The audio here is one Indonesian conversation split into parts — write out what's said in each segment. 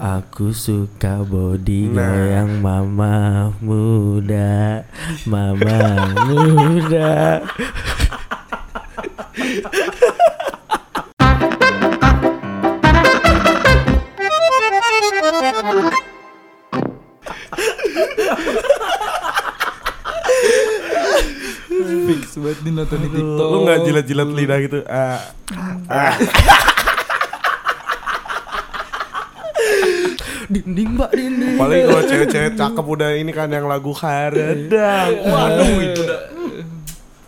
Aku suka body Nah. goyang mama muda Mama muda Fix banget nih nonton di TikTok. Lu nggak jilat-jilat lidah gitu? Ah, ah. Dinding mbak dinding. Paling kalau cewek-cewek cakep udah ini kan yang lagu Haradang. Waduh itu udah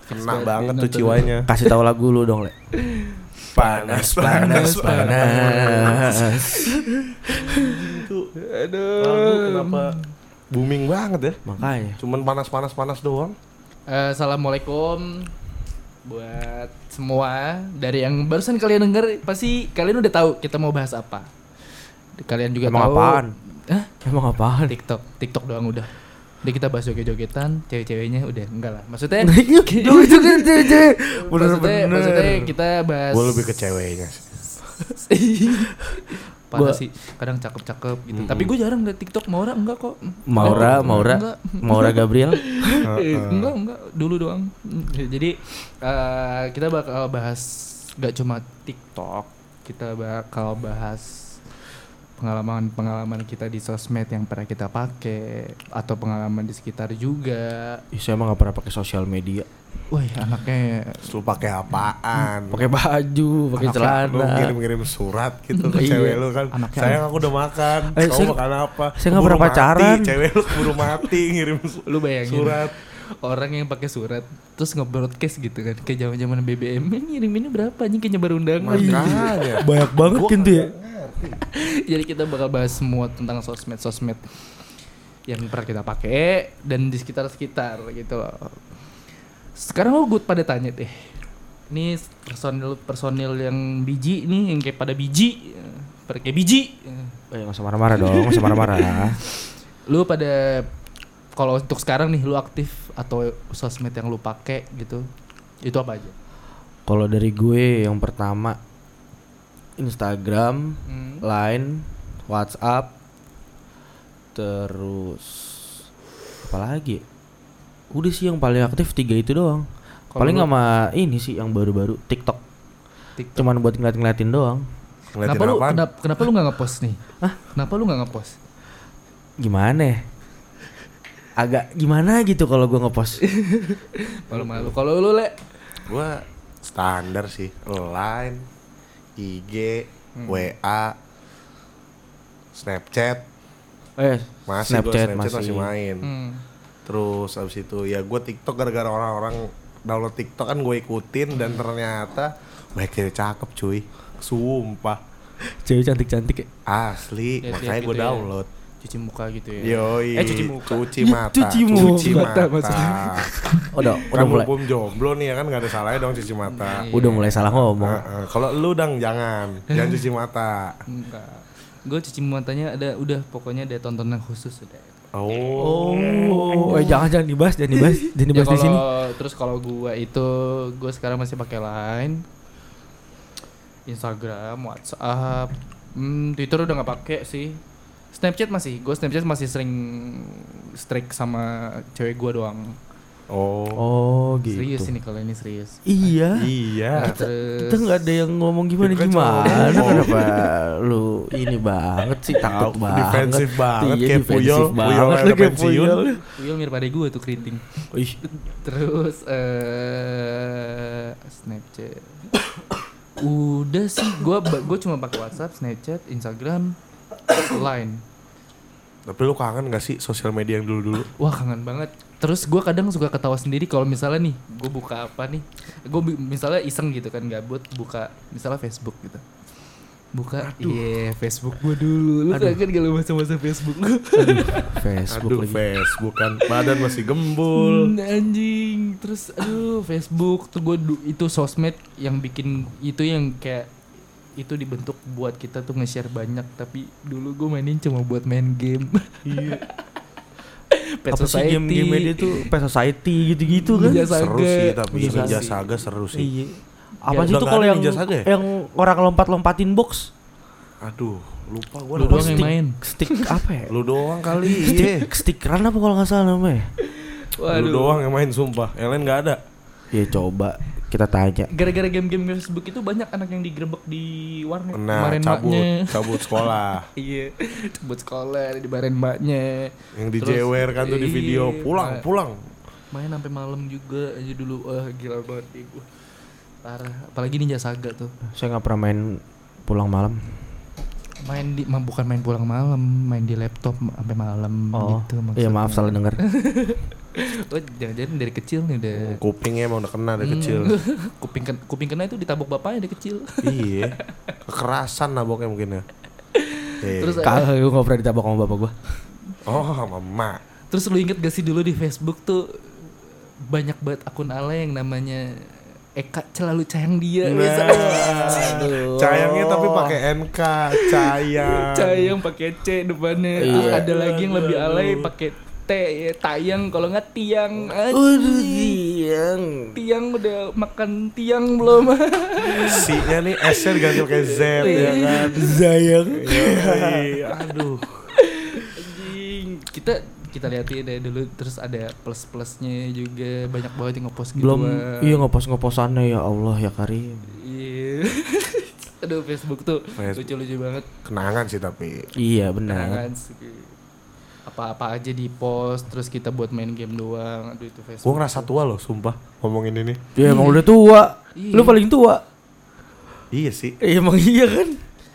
kena banget tuh ciwanya. Kasih tahu lagu lu dong Le Panas, panas, panas. Itu lagu kenapa booming banget ya? Makanya Cuman panas-panas panas doang. Eh, Assalamualaikum buat semua dari yang barusan kalian denger pasti kalian udah tahu kita mau bahas apa. Kalian juga Emang tahu. apaan? Hah? Emang apaan? TikTok, TikTok doang udah. Udah kita bahas joget-jogetan, cewek-ceweknya udah enggak lah. Maksudnya Joget-joget cewek maksudnya, maksudnya kita bahas Gue lebih ke ceweknya. Parah Gua- sih, kadang cakep-cakep gitu. Tapi gue jarang liat TikTok Maura enggak kok. Maura, Oh, Maura, enggak. Maura Gabriel Eh, enggak enggak dulu doang jadi eh, kita bakal bahas gak cuma TikTok kita bakal bahas pengalaman-pengalaman kita di sosmed yang pernah kita pakai atau pengalaman di sekitar juga. Ih, Saya emang gak pernah pakai sosial media. Wah anaknya Lu pakai apaan? Pakai baju, pakai Anaknya Lu celana. ngirim-ngirim surat gitu ke Iya. cewek lu kan. Anaknya Sayang aku udah makan. Eh, Kamu saya- makan apa? saya nggak Keburu pernah pacaran. mati, Cewek lu keburu mati ngirim lu bayangin surat. orang yang pakai surat terus nge-broadcast gitu kan kayak zaman-zaman BBM ini ngirim ini berapa? Nih kayak nyebar undangan. Makanya. Banyak banget gitu ya Jadi kita bakal bahas semua tentang sosmed-sosmed yang pernah kita pakai dan di sekitar-sekitar gitu loh. Sekarang lo gue pada tanya deh. Ini personil-personil yang biji nih yang kayak pada biji, kayak biji. Eh gak usah marah-marah dong, usah marah-marah Lu pada kalau untuk sekarang nih lu aktif atau sosmed yang lu pakai gitu. Itu apa aja? Kalau dari gue yang pertama Instagram, Hmm. Line, WhatsApp, terus apa lagi? Udah sih yang paling aktif tiga itu doang. Kalau paling sama ini sih yang baru-baru TikTok. TikTok. Cuman buat ngeliat-ngeliatin doang. Ngeliatin Kenapa lu apaan? kenapa, kenapa lu nggak ngepost nih? Hah? Kenapa lu nggak ngepost? Gimana ya? Agak gimana gitu kalau gue ngepost. Malu-malu. Kalau lu le Gua standar sih Line IG Hmm. WA Snapchat eh, Masih gua Snapchat Snapchat masih, masih. main Hmm. Terus abis itu ya gue TikTok gara-gara orang-orang download TikTok kan gue ikutin dan ternyata banyak cewek cakep cuy Sumpah cewek cantik-cantik ya. Asli Lihat-lihat makanya gue gitu ya. Cuci muka gitu ya. Yoi Eh, cuci muka. Cuci Ya, mata cuci muka. Cuci Mata mata, maksudnya. Oh, udah, Kan udah mulai mumpung jomblo nih ya kan gak ada salahnya dong cuci mata Iya. udah mulai salah ngomong. Heeh, Kalau lu dong jangan Jangan cuci mata Enggak. Gue cuci matanya ada udah pokoknya ada tontonan khusus udah. Oh, Oh, eh, jangan jangan dibahas, jangan dibahas, jangan Ya dibahas di sini. terus kalau gua itu gue sekarang masih pakai Line, Instagram, WhatsApp, hmm, Twitter udah nggak pakai sih. Snapchat masih, gue Snapchat masih sering strike sama cewek gua doang. oh, Oh, gitu. Serius ini kalau ini serius. Iya. iya. Kita Terus kita nggak ada yang ngomong gimana gimana. Kenapa lu ini banget sih takut Tahu, banget. defensif banget, Iya, kayak defensif Puyol, banget Puyol ada pensiun. Puyol. Will mirip adek gue tuh keriting. Ih, Terus eh Snapchat. Udah sih, gua gue cuma pakai WhatsApp, Snapchat, Instagram, Line. Tapi lu kangen gak sih sosial media yang dulu-dulu? Wah kangen banget. Terus gua kadang suka ketawa sendiri kalau misalnya nih, gue buka apa nih? Gue misalnya iseng gitu kan, gabut buka misalnya Facebook gitu. Buka, iya Facebook gue dulu. Lu kangen gak lu masa-masa Facebook gue? Facebook Aduh, lagi. Facebook kan badan masih gembul. Hmm, anjing terus aduh Facebook tuh gue itu sosmed yang bikin itu yang kayak itu dibentuk buat kita tuh nge-share banyak tapi dulu gue mainin cuma buat main game Iya. Pet Apa sih Society. game-game dia tuh Pet Society gitu-gitu kan? Ninja Seru Saga. sih tapi Ninja Ninja Saga. Saga seru sih. Iya. Apa Ya, sih itu kalau yang ya? yang orang lompat-lompatin box? Aduh, Lupa gue Lu doang yang main. Stick apa ya? Lu doang kali. Iya. Stick, stick run apa kalau nggak salah namanya? Lu doang yang main sumpah. Yang lain nggak ada. Ya coba kita tanya. Gara-gara game-game Facebook itu banyak anak yang digerebek di warnet Nah, kemarin cabut, maknya. cabut sekolah. Iya, cabut sekolah dibarin mbaknya. yang Terus, dijewer kan tuh di iya, video. Pulang, pulang. Main sampai malam juga aja dulu. Wah, gila banget gua. Parah, apalagi Ninja Saga tuh. Saya nggak pernah main pulang malam. Main di ma- bukan main pulang malam, main di laptop sampai malam Oh, gitu iya maaf salah denger. Oh, jangan-jangan dari kecil nih udah Kupingnya emang udah kena dari Hmm. kecil. kuping ken- kuping kena itu ditabok bapaknya dari kecil. iya. Kekerasan naboknya mungkin ya. Iya. Terus Kagak, gue nggak pernah ditabok sama bapak gue. oh, sama emak. Terus lu inget gak sih dulu di Facebook tuh banyak banget akun ala yang namanya Eka selalu sayang dia. Nah, Aduh. Cayangnya tapi pakai NK, cayang. Sayang pakai C depannya. Terus Iya. ada lagi yang lebih alay pakai T ya, tayang kalau nggak tiang. Siang. Tiang udah makan tiang belum? Si-nya nih S-nya diganti pakai Z ya kan. Sayang. Yoi, Aduh. Anjing. Kita kita liatin deh dulu terus ada plus plusnya juga banyak banget yang ngepost gitu Belum, iya ngepost ngepostannya ya Allah ya Karim. Iya. Aduh Facebook tuh Facebook. lucu-lucu banget. Kenangan sih tapi. Iya benar. Kenangan sih. Apa-apa aja di post terus kita buat main game doang. Aduh itu Facebook. Gue ngerasa tua loh, sumpah ngomongin ini. Ya emang udah tua. Iya. Lu paling tua. Iya sih. Iya emang iya kan.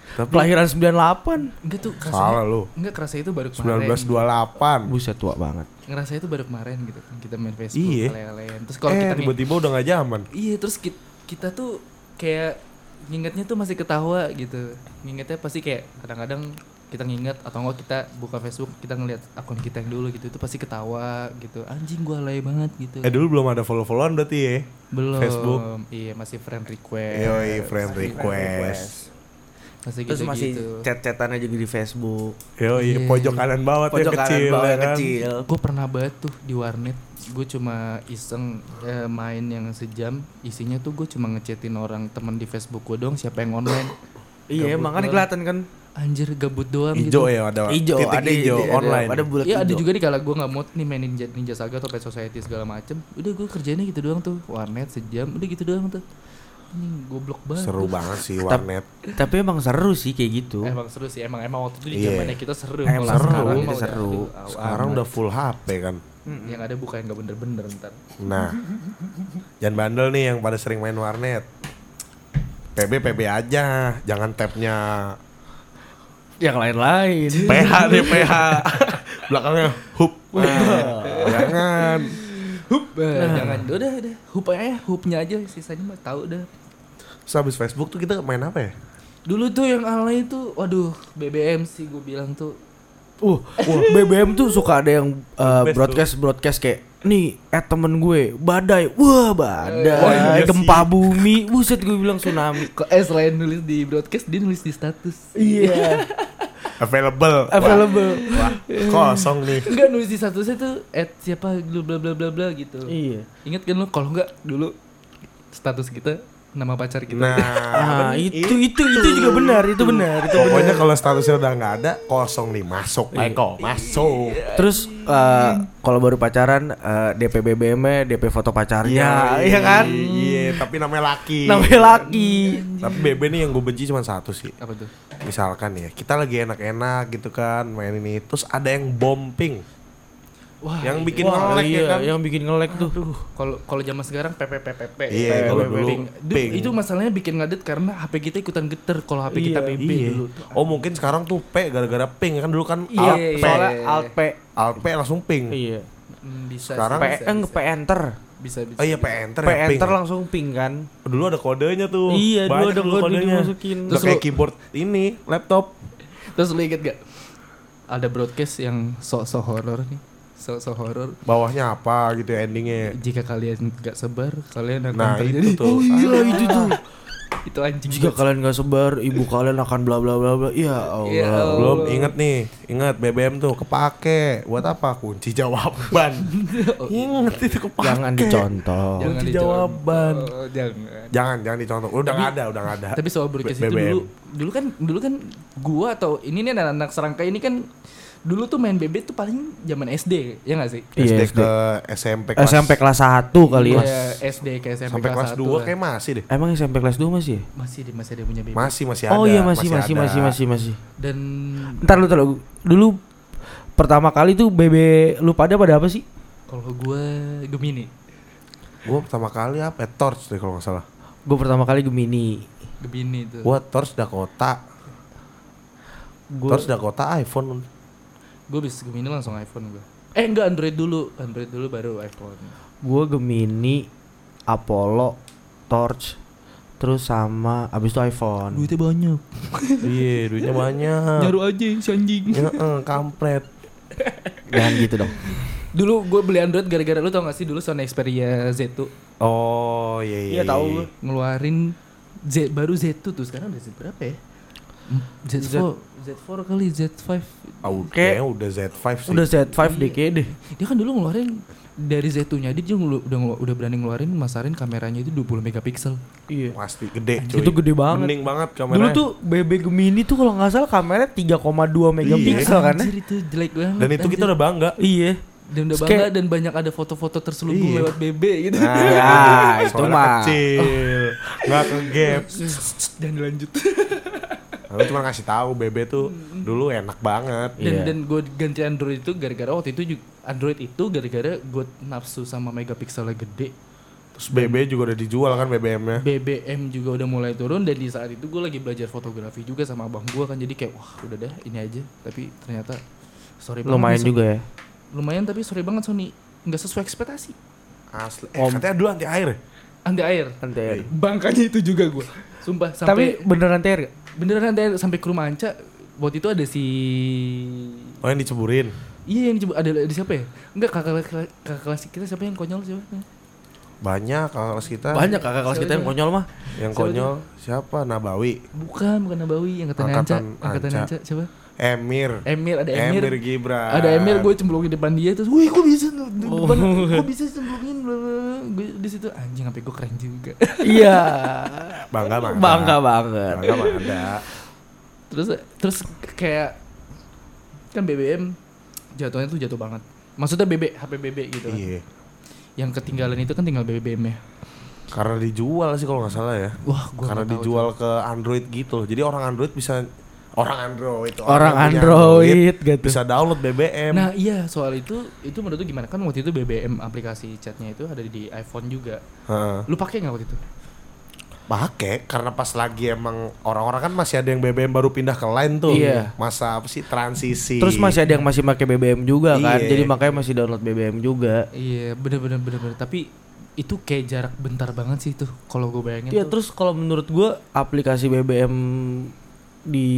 Tapi Kelahiran 98. Enggak tuh salah kerasa. lu. Enggak kerasa itu baru kemarin. 1928. Buset tua banget. Ngerasa itu baru kemarin gitu kan kita main Facebook Iya. lele-lelean. Terus kalau eh, kita nih tiba-tiba udah gak zaman. Iya terus kita, kita tuh kayak ngingetnya tuh masih ketawa gitu. Ngingetnya pasti kayak kadang-kadang kita nginget atau enggak kita buka Facebook kita ngeliat akun kita yang dulu gitu itu pasti ketawa gitu anjing gua alay banget gitu Eh dulu belum ada follow-followan berarti ya. belum Facebook. iya masih friend request Yoi, friend request. masih gitu Terus masih gitu chat-chatan aja di Facebook. Yo, Iya. pojok kanan bawah Pojok kanan kecil, bawah ya kan? kecil. gue pernah banget tuh di warnet gue cuma iseng eh, main yang sejam isinya tuh gue cuma ngechatin orang temen di Facebook gue doang siapa yang online Iya, makanya kelihatan kan. Anjir gabut doang Ijo gitu. ya ada Ijo, titik ada ijo ada- online. Ada bulat Iya ada juga nih kalau gue nggak mood nih main Ninja, Ninja Saga atau Pet Society segala macem Udah gue kerjainnya gitu doang tuh Warnet sejam udah gitu doang tuh Ini goblok banget Seru tuh. banget sih warnet. Tapi emang seru sih kayak gitu. Emang seru sih emang emang waktu itu di Iya. zamannya kita seru Emang seru, sekarang udah, seru. aduh, aw- Sekarang amat. udah full HP kan. Yang ada bukan nggak bener-bener ntar Nah, jangan bandel nih yang pada sering main warnet. PB PB aja, jangan tabnya Yang lain-lain. PH deh PH. Belakangnya hup. Nah, jangan. Hup, eh, jangan udah udah hoop aja, hoopnya aja sisanya mah tahu dah. Terus habis Facebook tuh kita main apa ya? Dulu tuh yang alay itu, waduh BBM sih gue bilang tuh. Uh, wah, BBM tuh suka ada yang uh, Best broadcast broadcast kayak nih eh temen gue badai. Wah badai. Wah, iya gempa bumi. Buset gue bilang tsunami. Kok eh selain nulis di broadcast dia nulis di status. iya. Available. available. Wah, kosong nih. Enggak nulis di statusnya tuh at siapa bla bla bla bla gitu. iya. Ingat kan lu kalau enggak dulu status kita nama pacar kita. Nah, ah itu itu itu juga benar itu benar itu pokoknya kalau statusnya udah nggak ada, kosong nih masuk. Iya. Eko, masuk. terus eh, kalau baru pacaran eh, DP BBM DP foto pacarnya iya kan Iya, tapi namanya laki. namanya laki Tapi BB nih yang gue benci cuma satu sih. Apa tuh? Misalkan ya, kita lagi enak-enak gitu kan main ini, terus ada yang bombing, Wah, yang itu- bikin Wah, ngelek ya iya, kan. yang bikin ngelek tuh kalau kalau zaman sekarang PPPPP. Iya, kalau dulu ping. itu masalahnya bikin ngadet karena HP kita ikutan geter kalau HP kita Iya, BB Iya. dulu. Oh mungkin sekarang tuh P gara-gara ping kan dulu kan Iya, alt iya, P, soalnya alt P alt P langsung ping. iya Hmm, bisa Sekarang P sih, bisa, eng bisa, P enter bisa, bisa, Oh iya P enter P ya ping. enter langsung ping kan Dulu ada kodenya tuh. Iya, dulu ada kode dimasukin. Udah Terus kayak keyboard ini laptop. Terus lu inget gak? Ada broadcast yang sok-sok horor nih. Sok-sok horor. Bawahnya apa gitu ya endingnya. Jika kalian gak sebar, kalian akan Nah, terjadi. itu tuh. oh iya itu tuh itu anjing Jika kalian nggak sebar, ibu kalian akan bla bla bla bla. Ya Allah. Ya Allah. Belum inget nih, inget BBM tuh kepake. Buat apa? Kunci jawaban. inget itu kepake. Jangan dicontoh. Jangan kunci dicontoh. jawaban. jangan Jangan, jangan dicontoh. Udah nggak ada, udah nggak ada. tapi soal broadcast itu BBM. dulu dulu kan dulu kan gua atau ini nih anak-anak serangka ini kan dulu tuh main BB tuh paling zaman SD ya nggak sih Iya, SD ke SMP kelas SMP kelas 1 kali ya. Iya, SD ke SMP sampai kelas satu 2 lah. kayak masih deh. Emang SMP kelas 2 masih ya? masih deh masih ada punya BB Masih masih ada. Oh iya masih masih masih masih masih. dan Ntar lu ntar lu. Dulu pertama kali tuh BB lu pada pada apa sih? kalau gua Gemini Gua pertama kali apa? ya? Torch deh kalau nggak salah. Gue pertama kali Gemini. Gemini tuh Gua Torch Dakota. Gue Torch Dakota iPhone. Gua bisa Gemini langsung iPhone gua eh enggak Android dulu Android dulu baru iPhone gue Gemini, Apollo, Torch, terus sama abis itu iPhone. duitnya banyak Iya, duitnya banyak. nyaru aja si anjing Ya, eh, kampret. Jangan gitu dong. dulu gue beli Android gara-gara lu tau gak sih dulu Sony Xperia Z2 Oh iya iya. Iya, tahu iya. gua. ngeluarin Z baru Z2 tuh sekarang udah Z berapa ya Z4 Z4 kali Z5 Ah, udah- Kayak- udah Z5 sih. Udah Z5 deh kayaknya deh. dia kan dulu ngeluarin dari Z2 nya dia ngelu- udah ngelu- udah berani ngeluarin masarin kameranya itu 20 megapiksel Iya. pasti gede cuy. Itu gede banget. Mending banget Dulu kameranya. tuh BB Gemini tuh kalau nggak salah kameranya 3,2 megapiksel kan ya? Anjir itu jelek banget Dan itu kita udah bangga. Iya. dan udah bangga dan banyak ada foto-foto terselubung Iya. lewat BB gitu Ya, itu mah. kecil. Nggak ke gap. dan dilanjut Aku cuma ngasih tahu BB tuh dulu enak banget. dan Iya. dan gue ganti Android itu gara-gara waktu itu juga Android itu gara-gara gue nafsu sama megapikselnya gede Terus BB juga udah dijual kan BBM-nya. BBM juga udah mulai turun dan di saat itu gue lagi belajar fotografi juga sama abang gue kan jadi kayak wah udah dah ini aja tapi ternyata sorry banget Lumayan juga ya. lumayan tapi sorry banget Sony nggak sesuai ekspektasi Asli. Eh, katanya dulu anti air. ya? anti air Nanti air. bangkanya itu juga gue sumpah Tapi sampai beneran nanti air gak? Beneran air sampai ke rumah Anca waktu itu ada si Oh yang diceburin. iya yang coba ada, ada siapa ya enggak kakak kakak, kakak kelas kita siapa yang konyol siapa Banyak kakak kelas kita. Banyak kakak kelas kita yang konyol mah. Yang Siapa konyol siapa? Nabawi. bukan bukan Nabawi yang katanya Anca Angkatan Anca. Siapa Emir. Emir ada Emir, Emir Gibran. ada Emir gue cemplung di depan dia terus wih kok bisa di depan kok bisa cemplungin bla, bla, bla." gue di situ anjing sampai gue keren juga Iya. Bangga mah. ada. Bangga banget. Bangga mah ada. terus terus kayak kan BBM jatuhnya tuh jatuh banget maksudnya BB HP BB gitu kan. Iya. yang ketinggalan itu kan tinggal BBM ya Karena dijual sih kalau nggak salah ya. wah gue Karena dijual ke Android gitu loh. Jadi orang Android bisa orang Android Orang yang punya Android gitu. bisa download BBM. nah iya soal itu itu menurut gimana kan waktu itu BBM aplikasi chatnya itu ada di iPhone juga Heeh. lu pakai nggak waktu itu Pakai karena pas lagi emang orang-orang kan masih ada yang BBM baru pindah ke lain tuh. Iya. Masa apa sih transisi. Terus masih ada yang masih pakai BBM juga kan. Iya. Jadi makanya masih download BBM juga. iya bener bener bener bener tapi itu kayak jarak bentar banget sih tuh kalau gue bayangin Iya tuh. terus kalau menurut gua aplikasi BBM di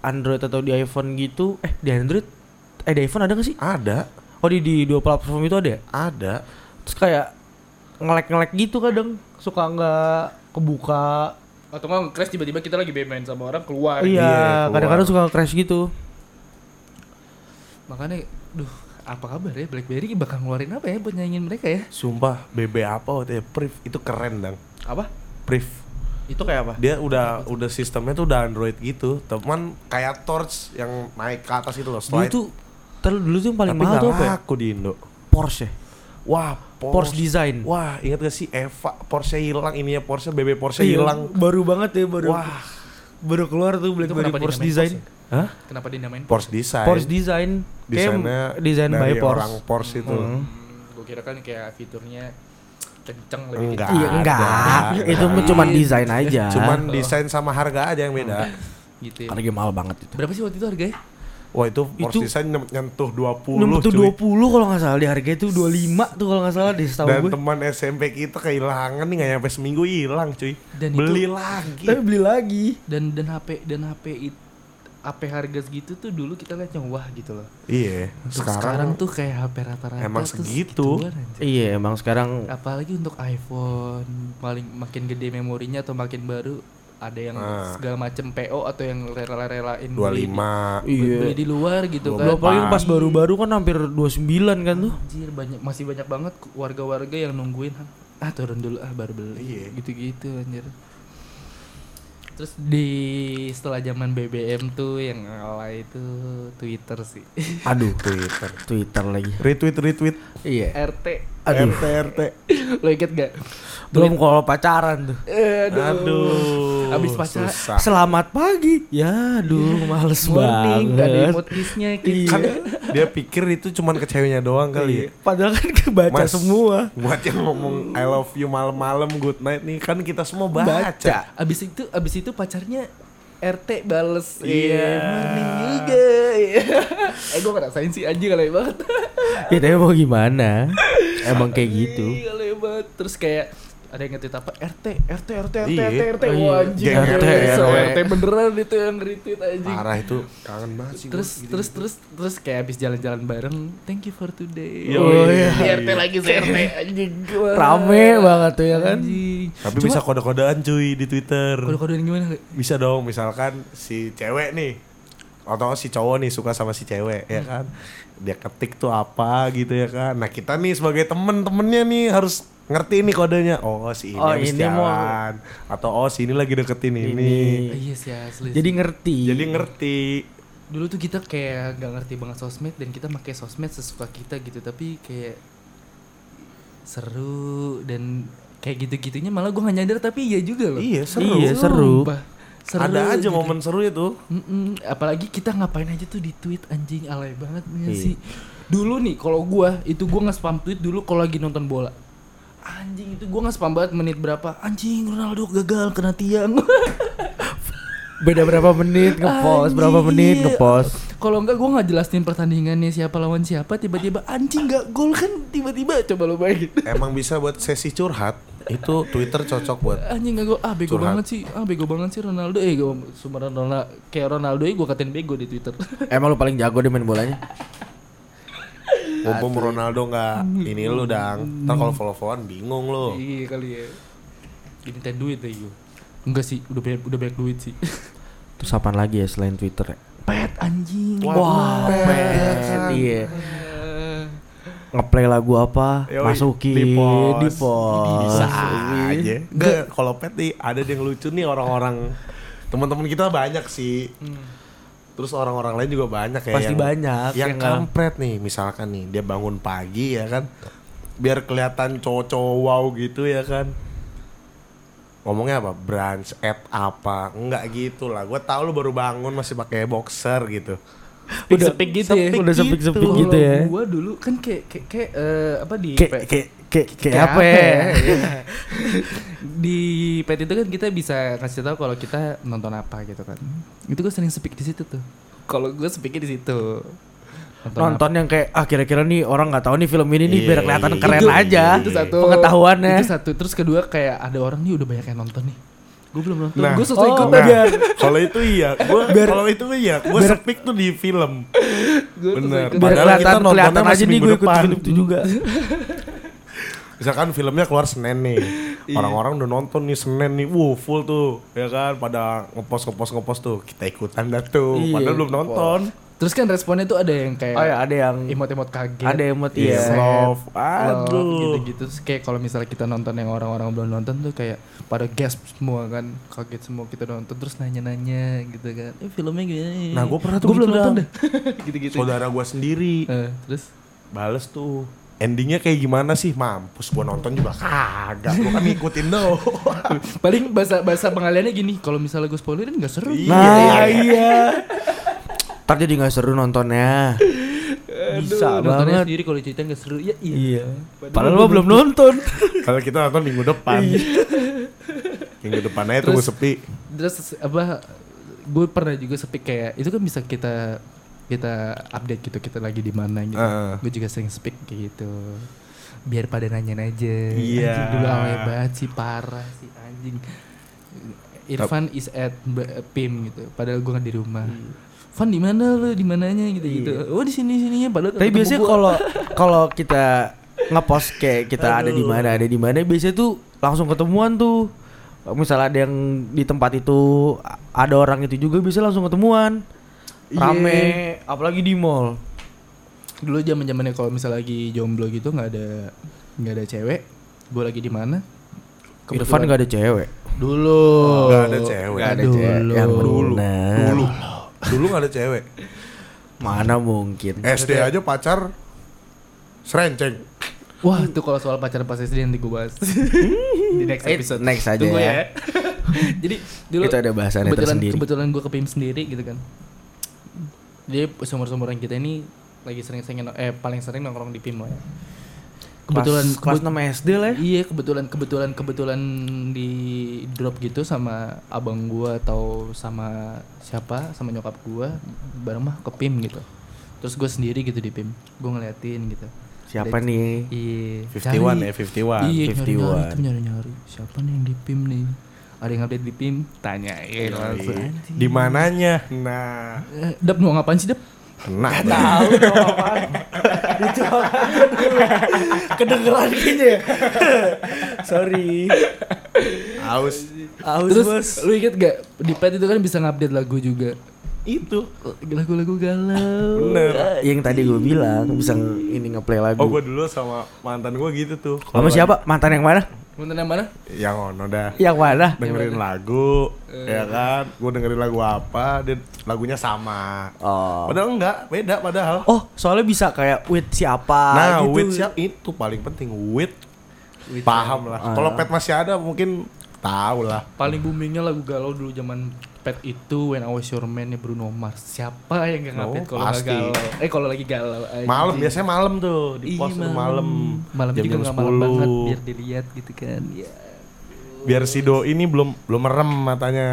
Android atau di iPhone gitu eh di Android eh di iPhone ada gak sih? ada, Oh di di dua platform itu ada ya? ada. Terus kayak ngelek-ngelek gitu kadang suka nggak kebuka. atau nggak crash tiba-tiba kita lagi main sama orang keluar iya, Iya, kadang-kadang suka crash gitu. makanya duh apa kabar ya BlackBerry bakal ngeluarin apa ya buat nyanyiin mereka ya Sumpah BB apa waktu itu Priv itu keren dong. Apa? Priv. Itu kayak apa? Dia udah udah sistemnya tuh udah Android gitu. Teman kayak Torch yang naik ke atas itu loh Dulu slide. tuh terus dulu tuh yang paling Tapi mahal tuh apa ya? laku di Indo. Porsche. Wah, Porsche design. Wah, ingat gak sih Eva Porsche hilang ininya Porsche BB Porsche Iya, hilang. Baru banget ya baru. Wah, Baru keluar tuh kenapa Porsche dinamain design. Porsche hah? kenapa dinamain Porsche design. Porsche design. Desainnya desain by Porsche. orang Porsche itu. Hmm. gue kira kan kayak fiturnya kenceng lebih Enggak. kenceng. Iya enggak, ada. itu mah cuma desain aja. Cuman desain sama harga aja yang beda. gitu ya. harga mahal banget itu. berapa sih waktu itu harganya Wah, itu Porsche Itu- design nyentuh 20 Enam tuh cuy. 20 kalau nggak salah di harga itu 25 tuh kalau nggak salah di setahu Dan gue. teman SMP kita kehilangan nih nggak nyampe seminggu hilang cuy. Dan Beli itu- lagi. Tapi beli lagi. dan dan HP dan HP itu HP harga segitu tuh dulu kita liatnya wah gitu loh. Iya. Sekarang, sekarang, tuh kayak HP rata-rata emang segitu. Iya emang sekarang Apalagi untuk iPhone paling makin gede memorinya atau makin baru ada yang Ah. segala macem PO atau yang rela-relain 25 beli, Iya. beli di luar gitu Dua kan. Lu apalagi pas baru-baru kan hampir 29 kan tuh. Anjir banyak masih banyak banget warga-warga yang nungguin ah turun dulu ah baru beli Iya. gitu-gitu anjir. Terus di setelah zaman BBM tuh yang ngalah itu Twitter sih. Aduh, Twitter. Twitter lagi. Retweet retweet. Iya. RT. Aduh. RT RT. Lo inget gak? Belum kalau pacaran tuh. Aduh. Aduh. Abis pacar- susah. Selamat pagi. Ya, aduh, males Morning, ada banget. emot kiss-nya gitu. Kan dia pikir itu cuman ke ceweknya doang kali. ya. Padahal kan kebaca Mas, semua. Buat yang ngomong I love you malam-malam good night nih kan kita semua baca. Baca. Abis itu abis itu pacarnya RT bales Iya. morning juga Iya. eh gue ngerasain sih anjing alay banget Ya tapi mau gimana? Emang kayak gitu. Banget terus kayak ada yang nge-tweet apa RT RT RT RT Iya. RT RT Oh, iya. Anjing Geng RT, RT, RT beneran itu yang retweet anjing Parah itu kangen banget sih. terus gua gitu. terus terus terus kayak abis jalan-jalan bareng thank you for today Yo, Oh, iya. Di RT lagi se RT anjing. Rame banget tuh ya kan. anjing Tapi Cuma- bisa kode-kodean cuy di Twitter. kode-kodean gimana? Bisa dong misalkan si cewek nih atau si cowok nih suka sama si cewek ya Hmm. kan. Dia ketik tuh apa gitu ya kan. Nah, kita nih sebagai temen-temennya nih harus ngerti nih kodenya. Oh, si ini Oh, habis ini mau- jalan atau oh si ini lagi deketin ini. Ini. iya sih asli Jadi sih. ngerti. Jadi ngerti. dulu tuh kita kayak gak ngerti banget sosmed dan kita pakai sosmed sesuka kita gitu tapi kayak seru dan kayak gitu-gitunya malah gue gak nyadar tapi iya juga loh Iya, seru. Iya, seru. Seru Ada aja gitu. momen seru itu. Mm-mm. apalagi kita ngapain aja tuh di tweet anjing alay banget nggak Iya. sih dulu nih kalau gua itu gua nggak spam tweet dulu kalau lagi nonton bola anjing itu gua nggak spam banget menit berapa anjing Ronaldo gagal kena tiang Beda berapa menit ngepost, berapa menit ngepost. Kalau enggak gue nggak jelasin pertandingannya siapa lawan siapa tiba-tiba anjing nggak gol kan tiba-tiba coba lo bayangin Emang bisa buat sesi curhat. Itu Twitter cocok buat anjing nggak gol ah bego Curhat. banget sih ah bego banget sih Ronaldo eh gue cuma Ronaldo kayak Ronaldo ya gue katain bego di Twitter Emang lu paling jago deh main bolanya? Mumpung Ronaldo nggak ini lu dang. Ntar kalau follow-followan bingung lu. iya kali ya dimintain duit ya gue enggak sih udah banyak udah banyak duit sih Terus apaan lagi ya selain Twitter ya? pet anjing Wah, pet. Iya. Ngeplay lagu apa? Yoi, Masukin di post. di post. Bisa aja. Enggak, kalau pet nih ada yang lucu nih orang-orang teman-teman kita banyak sih. Terus orang-orang lain juga banyak ya. Pasti yang- banyak Yang yang kampret nih, misalkan nih dia bangun pagi ya kan, biar kelihatan cowok-cowok wow gitu ya kan. Ngomongnya apa? Brunch at apa? Enggak gitu lah. Gue tau lu baru bangun masih pakai boxer gitu. Udah sepik gitu ya Udah sepik-sepik Kalau gitu ya. gua dulu kan kayak kayak, kayak eh, apa di Kayak kayak kayak kayak apa ya? Iya. di pet itu kan kita bisa kasih tahu kalau kita nonton apa gitu kan itu gue sering speak di situ tuh kalau gue speaknya di situ nonton, Nonton yang kayak ah kira-kira nih orang nggak tahu nih film ini nih Iya, biar kelihatan iya, keren iya. aja. itu satu Pengetahuannya. itu satu terus kedua kayak ada orang nih udah banyak yang nonton nih gue belum nonton Nah. gue Oh, ikut nah. biar kalau itu iya, gua kalau itu iya, gua speak tuh di film. gue Bener. Biar Padahal kita kelihatan nontonnya kelihatan aja nih gue ikut film itu juga. Misalkan filmnya keluar Senin nih, orang-orang udah nonton nih Senin nih, wuh full tuh, ya kan, pada ngepost ngepost ngepost tuh, kita ikutan dah tuh, Iya, padahal belum nonton. Terus kan responnya tuh ada yang kayak Oh ya ada yang emot-emot kaget ada emot Iya, iya. love, aduh. gitu-gitu Terus kayak kalau misalnya kita nonton yang orang-orang belum nonton tuh kayak pada gasp semua kan kaget semua kita nonton terus nanya-nanya gitu kan eh filmnya gimana Nah, gua pernah tuh Gua belum gitu, nonton Dang. dah gitu-gitu Saudara gua sendiri, Eh, terus bales tuh. Endingnya kayak gimana sih? Mampus gua nonton juga kagak, gua kan ngikutin doang. paling bahasa bahasa pengaliannya gini kalau misalnya gue spoilerin nggak seru Iya. Nah iya. Ntar jadi nggak seru nontonnya. Bisa Aduh, nontonnya banget. sendiri kalau cerita nggak seru ya iya, Iya. Padahal lo belum nonton. Kalau kita nonton minggu depan. minggu depan aja tunggu Terus- sepi. terus apa gue pernah juga sepi kayak itu kan bisa kita kita update gitu kita lagi di mana gitu Heeh. gue juga sering speak kayak gitu biar pada nanyain aja Iya. anjing dulu alay banget sih parah sih anjing Irfan is at Pim gitu. Padahal gue nggak di rumah. Van di mana lu? Di mananya gitu gitu. Oh di sini sininya padahal Tapi biasanya kalau kalau kita ngepost kayak kita ada di mana ada di mana biasanya tuh langsung ketemuan tuh. Misalnya ada yang di tempat itu ada orang itu juga bisa langsung ketemuan. Iya. Rame, apalagi di mall. dulu zaman zamannya kalau misalnya lagi jomblo gitu nggak ada nggak ada cewek, gue lagi di mana? Irfan gak ada cewek. Dulu. Nggak ada cewek. Nggak ada Dulu. cewek. Yang Dulu. benar. Dulu. Dulu gak ada cewek. Mana mungkin? SD aja pacar serenceng. Wah itu kalau soal pacaran pas SD nanti gue bahas di next Eh, episode. next aja Tunggu ya. ya. Jadi dulu Itu ada bahasannya kebetulan tersendiri. kebetulan gue ke PIM sendiri gitu kan. Jadi sumur-sumuran kita ini lagi sering-sering eh paling sering nongkrong di PIM lah ya. Kebetulan kelas, kelas 6 SD lah ya. Iya kebetulan kebetulan kebetulan di drop gitu sama abang gua atau sama siapa sama nyokap gua bareng mah ke PIM gitu. Terus gue sendiri gitu di PIM. Gue ngeliatin gitu. Siapa Ada- nih? Iya. 51 ya, 51. Iya, 51. nyari-nyari tuh nyari-nyari. Siapa nih yang di PIM nih? Ada yang update di PIM? Tanyain langsung. Iya. Di mananya? Nah, Eh, Dap mau ngapain sih, Dap? Kena. Tahu dong apaan. Itu. Kedengeran kayaknya ya. Sorry. Aus. Aus Terus bos. lu inget gak di pet itu kan bisa ngupdate lagu juga. Itu. Lagu-lagu galau. Bener. Yang tadi gue bilang bisa ini ngeplay lagu. Oh, gue dulu sama mantan gue gitu tuh. Sama siapa? Mantan yang mana? Mantan yang mana? Yang ono dah. Yang mana? dengerin lagu, ya kan? Gue dengerin lagu apa, dia lagunya sama. Oh. Padahal enggak, beda padahal. Oh, soalnya bisa kayak with siapa nah, gitu. with siap itu paling penting. With, paham lah. Kalau pet masih ada mungkin tahu lah. Paling boomingnya lagu galau dulu zaman pet itu When I Was Your Man nya Bruno Mars. Siapa yang gak ngupdate Oh, kalau pasti. galau? Eh kalau lagi galau. Malam biasanya malam tuh di Iya, pos tuh malam. Malam juga Jam-jam nggak malam banget biar dilihat gitu kan. Ya. Biar si Do ini belum belum merem matanya.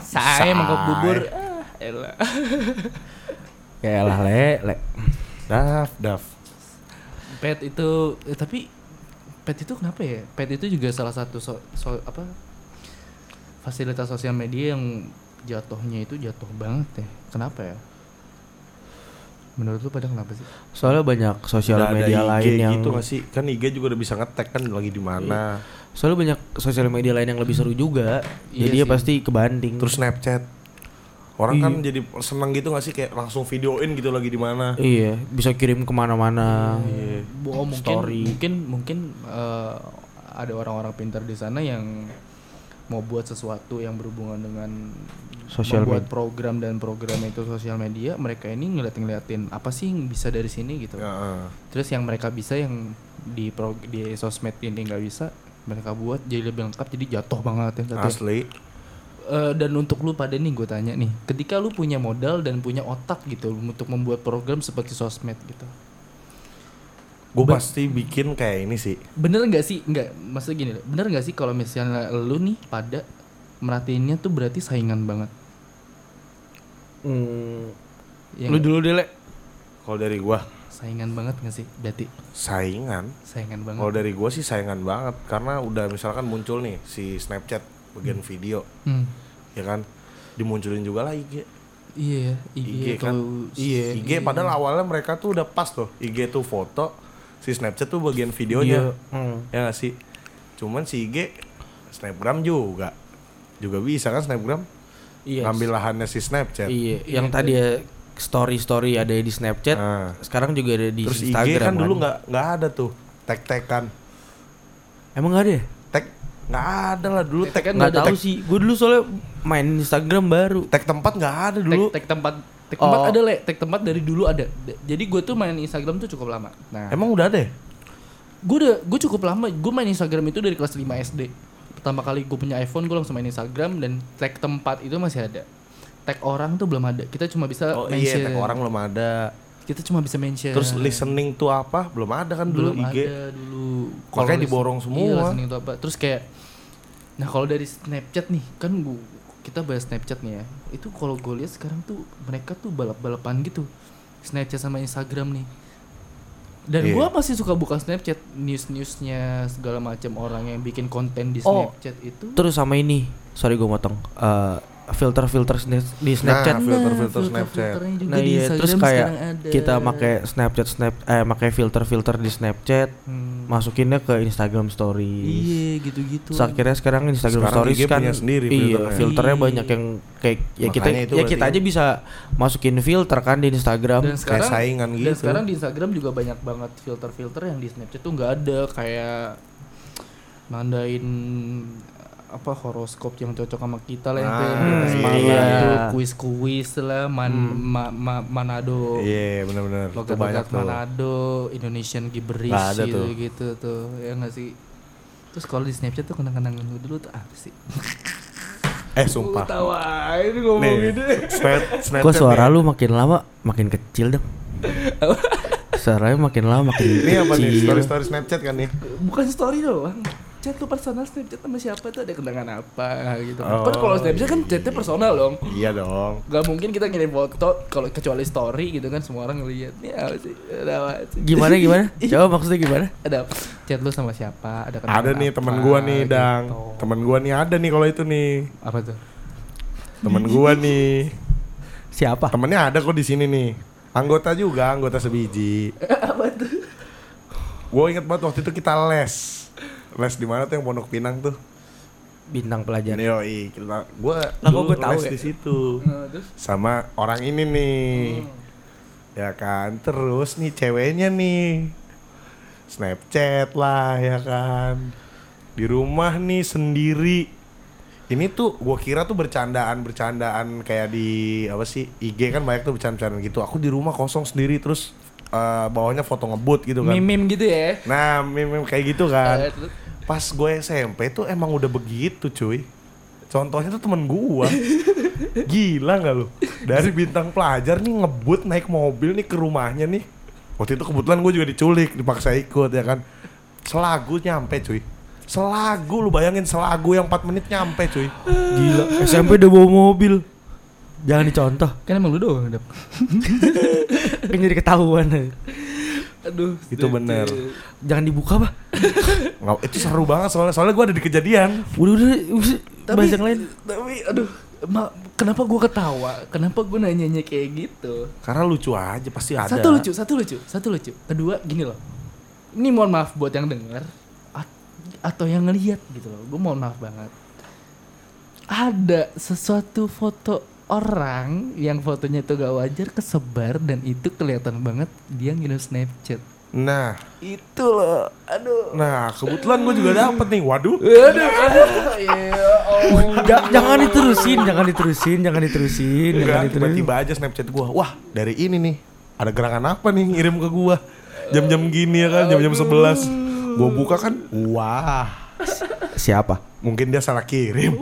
Saya Say. mangkok bubur. Ah, elah. Ya lah le, le. Daf, daf. Pet itu eh, tapi pet itu kenapa ya? Pet itu juga salah satu so, so- apa fasilitas sosial media yang jatuhnya itu jatuh banget ya. Kenapa ya? Menurut lu pada kenapa sih? Soalnya banyak sosial Udah ada media IG lain yang gitu gak sih? Kan IG juga udah bisa ngetek kan lagi di mana. Soalnya banyak sosial media lain yang lebih seru juga. Iya Jadi ya sih. pasti kebanding. Terus Snapchat. Orang Iya. kan jadi seneng gitu gak sih kaih langsung videoin gitu lagi di mana. iya, bisa kirim ke mana-mana. Iya. Oh, mungkin Story. mungkin mungkin eh, ada orang-orang pintar di sana yang mau buat sesuatu yang berhubungan dengan Sosial membuat media. program dan program itu sosial media mereka ini ngeliatin-ngeliatin apa sih yang bisa dari sini gitu Ya, eh. terus yang mereka bisa yang di pro, di sosmed ini nggak bisa mereka buat jadi lebih lengkap jadi jatuh banget ya ya. asli. Eh, dan untuk lu pada nih gue tanya nih ketika lu punya modal dan punya otak gitu untuk membuat program seperti sosmed gitu. Gue pasti bikin kayak ini sih. bener nggak sih? Nggak maksudnya gini bener nggak sih kalau misalnya lu nih pada merhatiinnya tuh berarti saingan banget? Hmm, Ya lu dulu deh, Le. Kalau dari gua. Saingan banget nggak sih berarti? Saingan. saingan banget. Kalau dari gua sih saingan banget karena udah misalkan muncul nih si Snapchat bagian video, Hmm. ya kan? Dimunculin juga lah IG. iya IG, IG atau kan. Iya, IG padahal awalnya mereka tuh udah pas tuh. IG tuh foto, si Snapchat tuh bagian videonya. Hmm. Ya gak sih? Cuman si IG Snapgram juga. Juga bisa kan Snapgram? Iya. Ngambil lahannya si Snapchat. Iya, yang tadi ya story-story ada di Snapchat, Nah. sekarang juga ada di Terus Instagram. IG kan dulu nggak nggak ada tuh tag-tagan. Emang gak ada ya? Nggak ada lah dulu tag Tag-tagan Nggak tahu sih. Gue dulu soalnya main Instagram baru. tag tempat nggak ada dulu. tag, tag tempat tag tempat Oh. ada le tag tempat dari dulu ada jadi gue tuh main Instagram tuh cukup lama nah Emang udah ada ya? gue udah gue cukup lama gue main Instagram itu dari kelas 5 SD pertama kali gue punya iPhone gue langsung main Instagram dan tag tempat itu masih ada tag orang tuh belum ada kita cuma bisa Oh iya, mention tag orang belum ada. kita cuma bisa mention Terus listening tuh apa? Belum ada kan dulu belum IG. ada dulu Makanya list- diborong semua. iya, listening itu apa terus kayak nah kalau dari Snapchat nih kan gua, kita bahas Snapchat nih ya itu kalau gue lihat sekarang tuh mereka tuh balap-balapan gitu Snapchat sama Instagram nih dan Iya. gua masih suka buka Snapchat news-newsnya segala macam orang yang bikin konten di Oh. Snapchat itu Terus sama ini sorry gue motong. Eh, filter-filter di Snapchat. Nah, filter-filter Snapchat. Nah di iya, terus kayak kita pakai Snapchat snap eh pakai filter-filter di Snapchat, Hmm. masukinnya ke Instagram Stories. Iya gitu-gitu. Akhirnya sekarang Instagram Sekarang Stories kan punya sendiri iya, filternya. filternya Iya. banyak yang kayak ya kita Makanya itu ya kita aja bisa masukin filter kan di Instagram. dan sekarang saingan dan gitu. sekarang di Instagram juga banyak banget filter-filter yang di Snapchat tuh nggak ada kayak nandain apa horoskop yang cocok sama kita lah yang Ah, yang iya. tuh kuis-kuis lah man, ma- ma- Manado Iya, benar-benar. Itu logat banyak logat tuh. Manado Indonesian Gibberish ada gitu, tuh. gitu tuh ya nggak sih terus kalau di Snapchat tuh kenang-kenangan lu dulu tuh apa sih Eh, sumpah. tawain ngomong Nih, gitu Snap, Snapchat Kok suara nih. lu makin lama makin kecil dong? Suaranya makin lama makin Ini apa nih? kecil. Story-story Snapchat kan nih? bukan story doang chat lu personal snapchat sama siapa tuh ada kenangan apa gitu Oh, kan kalau snapchat kan chatnya personal dong Iya dong. Gak mungkin kita ngirim foto kalau kecuali story gitu kan semua orang ngeliat nih apa sih ada apa sih Gimana gimana? Coba maksudnya gimana? ada chat lu sama siapa ada kenangan Ada nih apa, temen gua nih, gitu. Dang. Temen gua nih ada nih kalau itu nih. apa tuh Temen gua nih. Siapa? Temennya ada kok di sini nih. Anggota juga, anggota sebiji. apa tuh Gue inget banget waktu itu kita les. Les di mana tuh yang Pondok Pinang tuh? Bintang pelajar. Yoi, kita gua Lah, dulu gua tahu les ya? di situ. Nah, terus Sama orang ini nih. Ya kan, terus nih ceweknya nih. Snapchat lah ya kan. Di rumah nih sendiri. Ini tuh gua kira tuh bercandaan-bercandaan kayak di apa sih? IG kan banyak tuh bercandaan gitu. Aku di rumah kosong sendiri terus eh, bawahnya foto ngebut gitu kan. meme gitu ya Nah, meme kayak gitu kan. Eh, Pas gue SMP tuh emang udah begitu cuy Contohnya tuh temen gua Gila gak lu? Dari bintang pelajar nih ngebut naik mobil nih ke rumahnya nih Waktu itu kebetulan gue juga diculik Dipaksa ikut ya kan Selagu nyampe cuy Selagu lu bayangin selagu yang 4 menit nyampe cuy Gila. SMP udah bawa mobil. Jangan dicontoh. kan emang lu doang Dap. Kan jadi ketahuan. aduh Itu bener. Jangan dibuka, Pak. Nggak, Itu seru banget soalnya Soalnya gue ada di kejadian Udah udah, udah bahas yang lain. tapi aduh ma- kenapa gua ketawa kenapa gua nanyanya kayak gitu Karena lucu aja pasti ada Satu lucu, satu lucu, satu lucu. Kedua gini loh. Ini mohon maaf buat yang denger at- atau yang ngelihat gitu loh. Gue mohon maaf banget. Ada sesuatu foto orang yang fotonya itu gak wajar kesebar dan itu kelihatan banget dia ngirim Snapchat. Nah Itu loh. Aduh. Nah kebetulan gue juga dapet nih Waduh Aduh. Ya Allah. Ja- jangan diterusin, jangan diterusin, jangan diterusin, jangan Enggak, diterusin. tiba-tiba aja Snapchat gua. Wah, dari ini nih. Ada gerakan apa nih ngirim ke gua? Jam-jam gini ya kan, jam-jam 11. Gua buka kan, wah. Siapa? Mungkin dia salah kirim.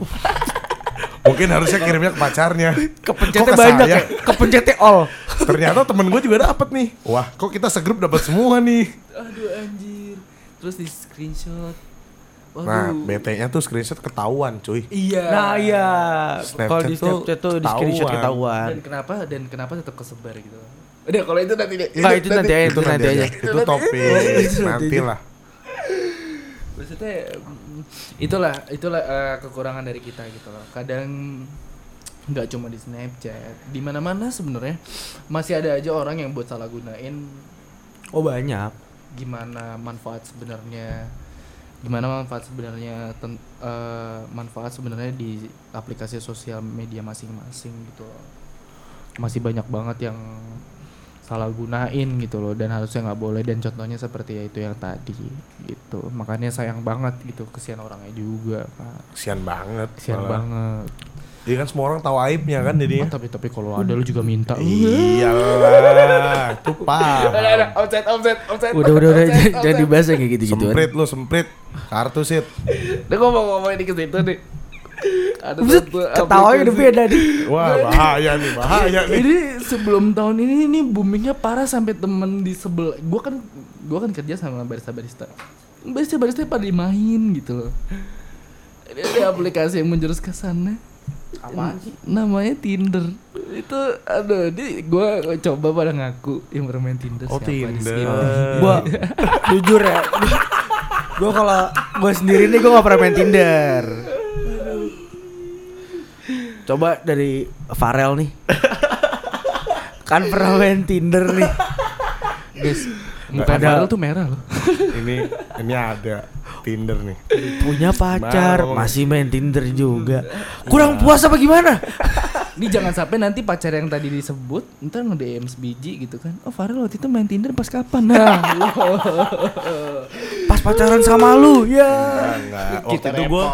Mungkin harusnya kirimnya ke pacarnya. Kepencetnya ke banyak saya? ya. Kepencetnya all. Ternyata temen gue juga dapet nih. Wah, kok kita segrup dapat semua nih. Aduh anjir. Terus di screenshot. Waduh. Nah, BT-nya tuh screenshot ketahuan, cuy. Iya. Nah iya. Kalau di Snapchat tuh di screenshot ketahuan. dan kenapa dan kenapa tetap kesebar gitu udah kalau itu nanti deh Ah, itu nanti aja, itu nanti aja. Itu topik nanti lah. maksudnya itulah itulah eh, kekurangan dari kita gitu loh. Kadang nggak cuma di Snapchat di mana mana sebenarnya masih ada aja orang yang buat salah gunain. Oh banyak. gimana manfaat sebenarnya gimana manfaat sebenarnya ten- eh, manfaat sebenarnya di aplikasi sosial media masing-masing gitu loh. Masih banyak banget yang salah gunain gitu loh dan harusnya nggak boleh dan contohnya seperti ya itu yang tadi gitu makanya sayang banget gitu kesian orangnya juga Kak. Kesian banget. kesian malah. banget Jadi kan semua orang tahu aibnya kan Oh, jadinya. tapi tapi kalau ada lu juga minta Iyalah, itu ada, offset, offset, offset. Udah udah udah dibahas yang kayak gitu-gitu. Semprit lu, semprit. Kartu sit. Udah gua mau ngomong ini ke situ nih. Ada ketawanya udah beda nih. Wah, bahaya nih, bahaya nih. Ini sebelum tahun ini ini boomingnya parah sampai temen di sebelah. Gua kan gua kan kerja sama barista-barista. Barista-barista pada main gitu loh. Ini ada aplikasi yang menjurus ke sana. Apaan sih? Namanya Tinder. Itu aduh, di gua coba pada ngaku yang bermain Tinder Oh, siapa Tinder. Gua jujur ya. Gua kalau gua sendiri nih gua gak pernah main Tinder. Coba dari Farel nih. kan pernah main Tinder nih. Guys, muka ada. Farel tuh merah loh. ini ini ada Tinder nih. Punya pacar, Bang? masih main Tinder juga. Kurang puas apa gimana? Ini jangan sampai nanti pacar yang tadi disebut ntar nge-DM sebiji gitu kan. Oh Farel waktu itu main Tinder pas kapan? Nah, Pas pacaran sama lu, ya. Enggak, waktu Kita itu gua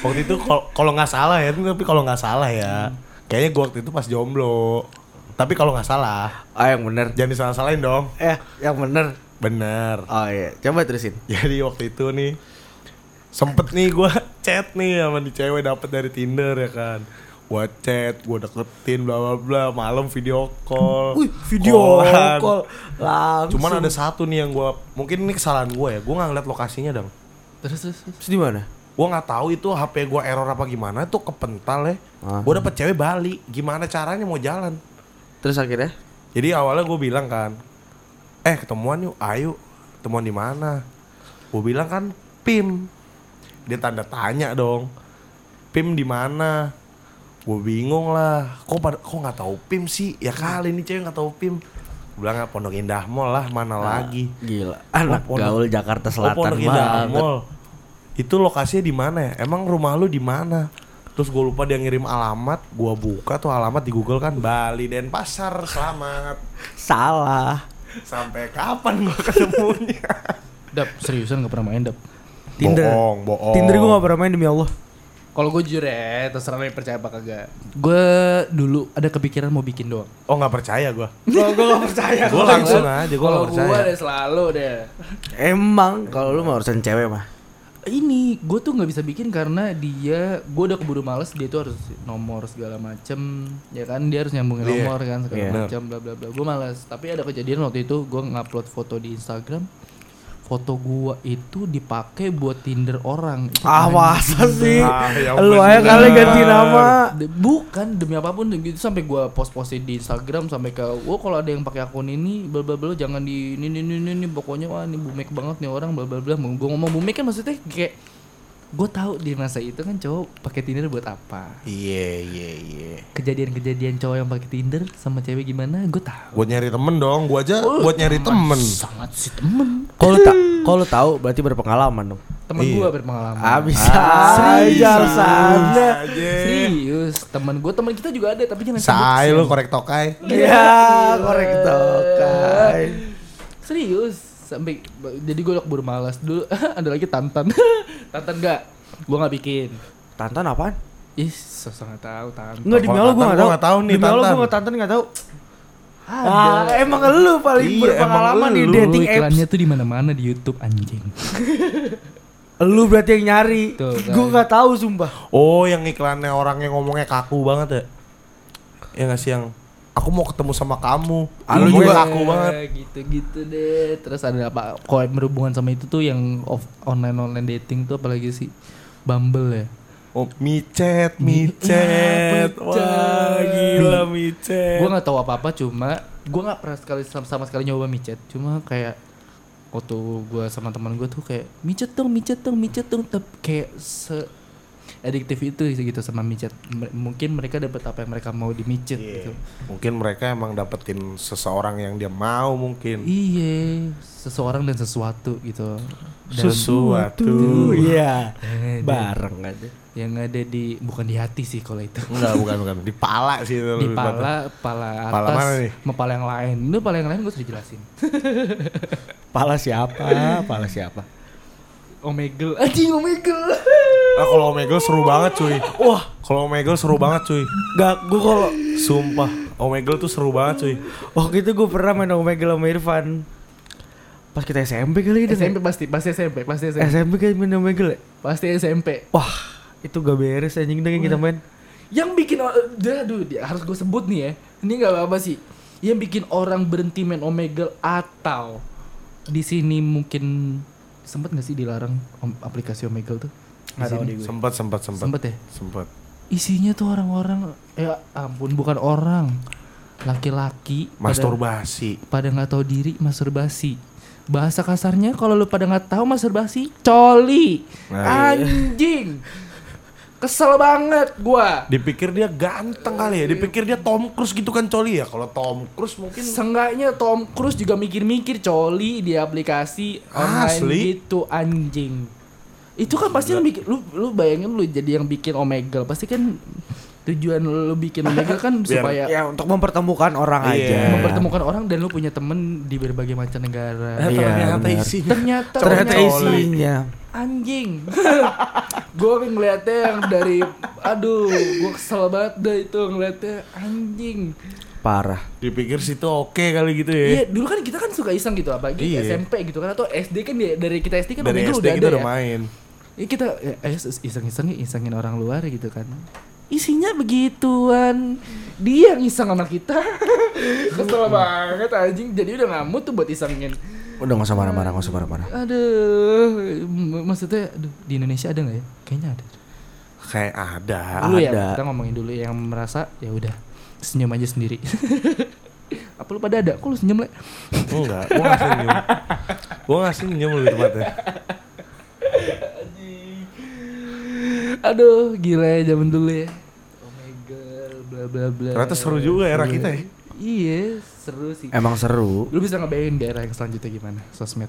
waktu itu kal- kalau nggak salah ya, tapi kalau nggak salah ya. Kayaknya gua waktu itu pas jomblo. Tapi kalau nggak salah, Ah yang bener. jangan disalah-salahin dong. Eh, yang bener. Bener. Oh iya, coba terusin. Jadi waktu itu nih sempet nih gua chat nih sama di cewek dapet dari Tinder ya kan. Gua chat, gua deketin bla bla bla, malam video call. Wih, video callan. call. Langsung. Cuman ada satu nih yang gua mungkin ini kesalahan gua ya. Gua nggak ngeliat lokasinya dong. terus terus. terus. Terus di mana? Gua nggak tahu itu HP gua error apa gimana tuh kepental ya. Ah. Gua dapet cewek Bali. Gimana caranya mau jalan? Terus akhirnya? Jadi awalnya gue bilang kan, eh ketemuan yuk, ayo ketemuan di mana? Gue bilang kan Pim, dia tanda tanya dong, Pim di mana? Gue bingung lah, kok pada kok nggak tahu Pim sih? Ya kali ini cewek nggak tahu Pim. Gue bilang "Ah, Pondok Indah Mall lah, mana lagi? Gila. Anak Oh, Pondok- gaul Jakarta Oh, Selatan Pondok Indah banget. Mall. Itu lokasinya di mana ya? Emang rumah lu di mana? Terus gue lupa dia ngirim alamat, gue buka tuh alamat di Google kan Bali Denpasar, selamat. Salah. Sampai kapan gua ketemunya? Dap, seriusan gak pernah main Dap. Tinder. Bohong, bohong. Tinder gue gak pernah main demi Allah. Kalau gue jujur ya, terserah lo percaya apa kagak. Gue dulu ada kepikiran mau bikin doang. Oh nggak percaya gua. gue gak percaya. Gua langsung aja, Kalau nggak percaya. gue deh selalu deh. Emang kalau lu mau urusan cewek mah. Ini gue tuh nggak bisa bikin karena dia, gue udah keburu males dia tuh harus nomor segala macem, ya kan dia harus nyambungin Iya. nomor kan segala Iya. macam bla bla bla. Gue males. Tapi ada kejadian waktu itu gue ngupload foto di Instagram, foto gua itu dipakai buat Tinder orang. Itu Ah masa sih? Ah, yang lu aja kali ganti nama. De- bukan demi apa pun gitu sampai gua post-postin di Instagram sampai ke oh kalau ada yang pakai akun ini bla bla bla jangan di ini ini ini, ini pokoknya wah ini bumek banget nih orang bla bla bla gua ngomong bumek kan maksudnya kayak gue tahu di masa itu kan cowok pakai Tinder buat apa Iya iya iya. kejadian-kejadian cowok yang pakai Tinder sama cewek gimana gue tahu Buat nyari temen dong, gua aja Oh, buat nyari temen. sangat si temen Kalau tak kalau tahu berarti berpengalaman dong. temen Iya. gua berpengalaman Ah bisa serius. aja alasannya. Aja. serius temen gue temen kita juga ada tapi jangan Say lu korek tokai. Iya, korek tokai. Serius sampai jadi gue udah keburu malas dulu ada lagi tantan tantan enggak gue nggak bikin Tantan apaan? ih sosok nggak tahu tantan Enggak demi Kalau Allah gue nggak tahu nih, Allah Tantan. gue enggak Tantan enggak tahu. ada Ah, emang lu paling Iya, berpengalaman di dating apps. iklannya tuh di mana-mana di YouTube anjing Lu berarti yang nyari. Kan. Gue enggak tahu sumpah. Oh, yang iklannya orang yang ngomongnya kaku banget ya? Ya nggak sih yang aku mau ketemu sama kamu. Ah, lu juga- kaku banget. gitu gitu deh terus ada apa kalau berhubungan sama itu tuh yang off online online dating tuh apalagi sih Bumble ya Oh, micet, micet. Wah, gila micet. gue nggak tahu apa apa cuma gue nggak pernah sekali sama, sama sekali nyoba micet cuma kayak waktu gue sama teman gue tuh kayak micet dong micet dong micet dong Tep, kayak se adiktif itu gitu sama micet M- mungkin mereka dapat apa yang mereka mau di micet Iya. gitu Mungkin mereka emang dapetin seseorang yang dia mau mungkin. iya seseorang dan sesuatu gitu Dan Sesuatu. Iya. Dan Bareng aja. yang ada di bukan di hati sih kalau itu Enggak, bukan bukan. Di pala sih itu. di pala pala atas Pala mana nih? pala yang lain itu pala yang lain gue sudah jelasin Pala siapa? Pala siapa? Omegle anjing Omegle Ah, kalau Omegle seru banget cuy. Wah, kalau Omegle seru banget cuy. Gak, gue kalau Sumpah, Omegle tuh seru banget cuy. waktu itu gue pernah main Omegle sama Irfan. Pas kita SMP kali itu. SMP pasti pasti SMP pasti SMP SMP kan main Omegle ya? pasti SMP Wah, itu gak beres anjing dengan kita main. yang bikin aduh dia harus gue sebut nih ya ini nggak apa-apa sih yang bikin orang berhenti main Omegle atau di sini mungkin sempet nggak sih dilarang om- aplikasi Omegle tuh. Sempet, sempet, sempet. sempet ya Sempet. isinya tuh orang-orang ya ampun bukan orang laki-laki Masturbasi. pada nggak tahu diri masturbasi bahasa kasarnya kalau lu pada nggak tahu masturbasi coli Nah, iya. Kesel banget gua. Dipikir dia ganteng kali ya, dipikir dia Tom Cruise gitu kan coli ya. Kalau Tom Cruise mungkin Seenggaknya Tom Cruise juga mikir-mikir coli di aplikasi online Asli? gitu anjing. Itu kan pasti lu, bikin, lu lu bayangin lu jadi yang bikin Omegle pasti kan tujuan lu bikin Omegle kan Biar- supaya Ya untuk mempertemukan orang Iya. aja. mempertemukan orang dan lu punya temen di berbagai macam negara. Eh, Iya, ternyata benar. isinya Ternyata Ternyata isinya. anjing. gue ngeliatnya yang dari aduh, gue kesel banget dah itu ngeliatnya anjing. Parah. dipikir situ oke kali gitu Iya, ya. dulu kan kita kan suka iseng gitu apalagi Iya. SMP gitu kan atau SD kan di- dari kita SD kan Dari SD udah kita ada udah ya. main. Iya kita ya, iseng-iseng nih, isengin orang luar gitu kan. Isinya begituan. Dia yang iseng sama kita. Kesel banget anjing. Jadi udah ngamut tuh buat isengin. Udah gak usah marah-marah, gak usah marah-marah. Aduh, maksudnya aduh, di Indonesia ada nggak ya? Kayaknya ada. Kayak ada. Dulu ya, Ada. kita ngomongin dulu yang merasa ya udah senyum aja sendiri. Apa lu pada ada? Kok lu senyum le? Enggak, gua gak senyum. gua gak senyum lebih tepatnya. Aduh, gila ya zaman dulu ya. Omega, bla bla bla. Ternyata seru juga era kita ya. Iya, seru sih. Emang seru. Lu bisa ngebayangin di era yang selanjutnya gimana? Sosmed.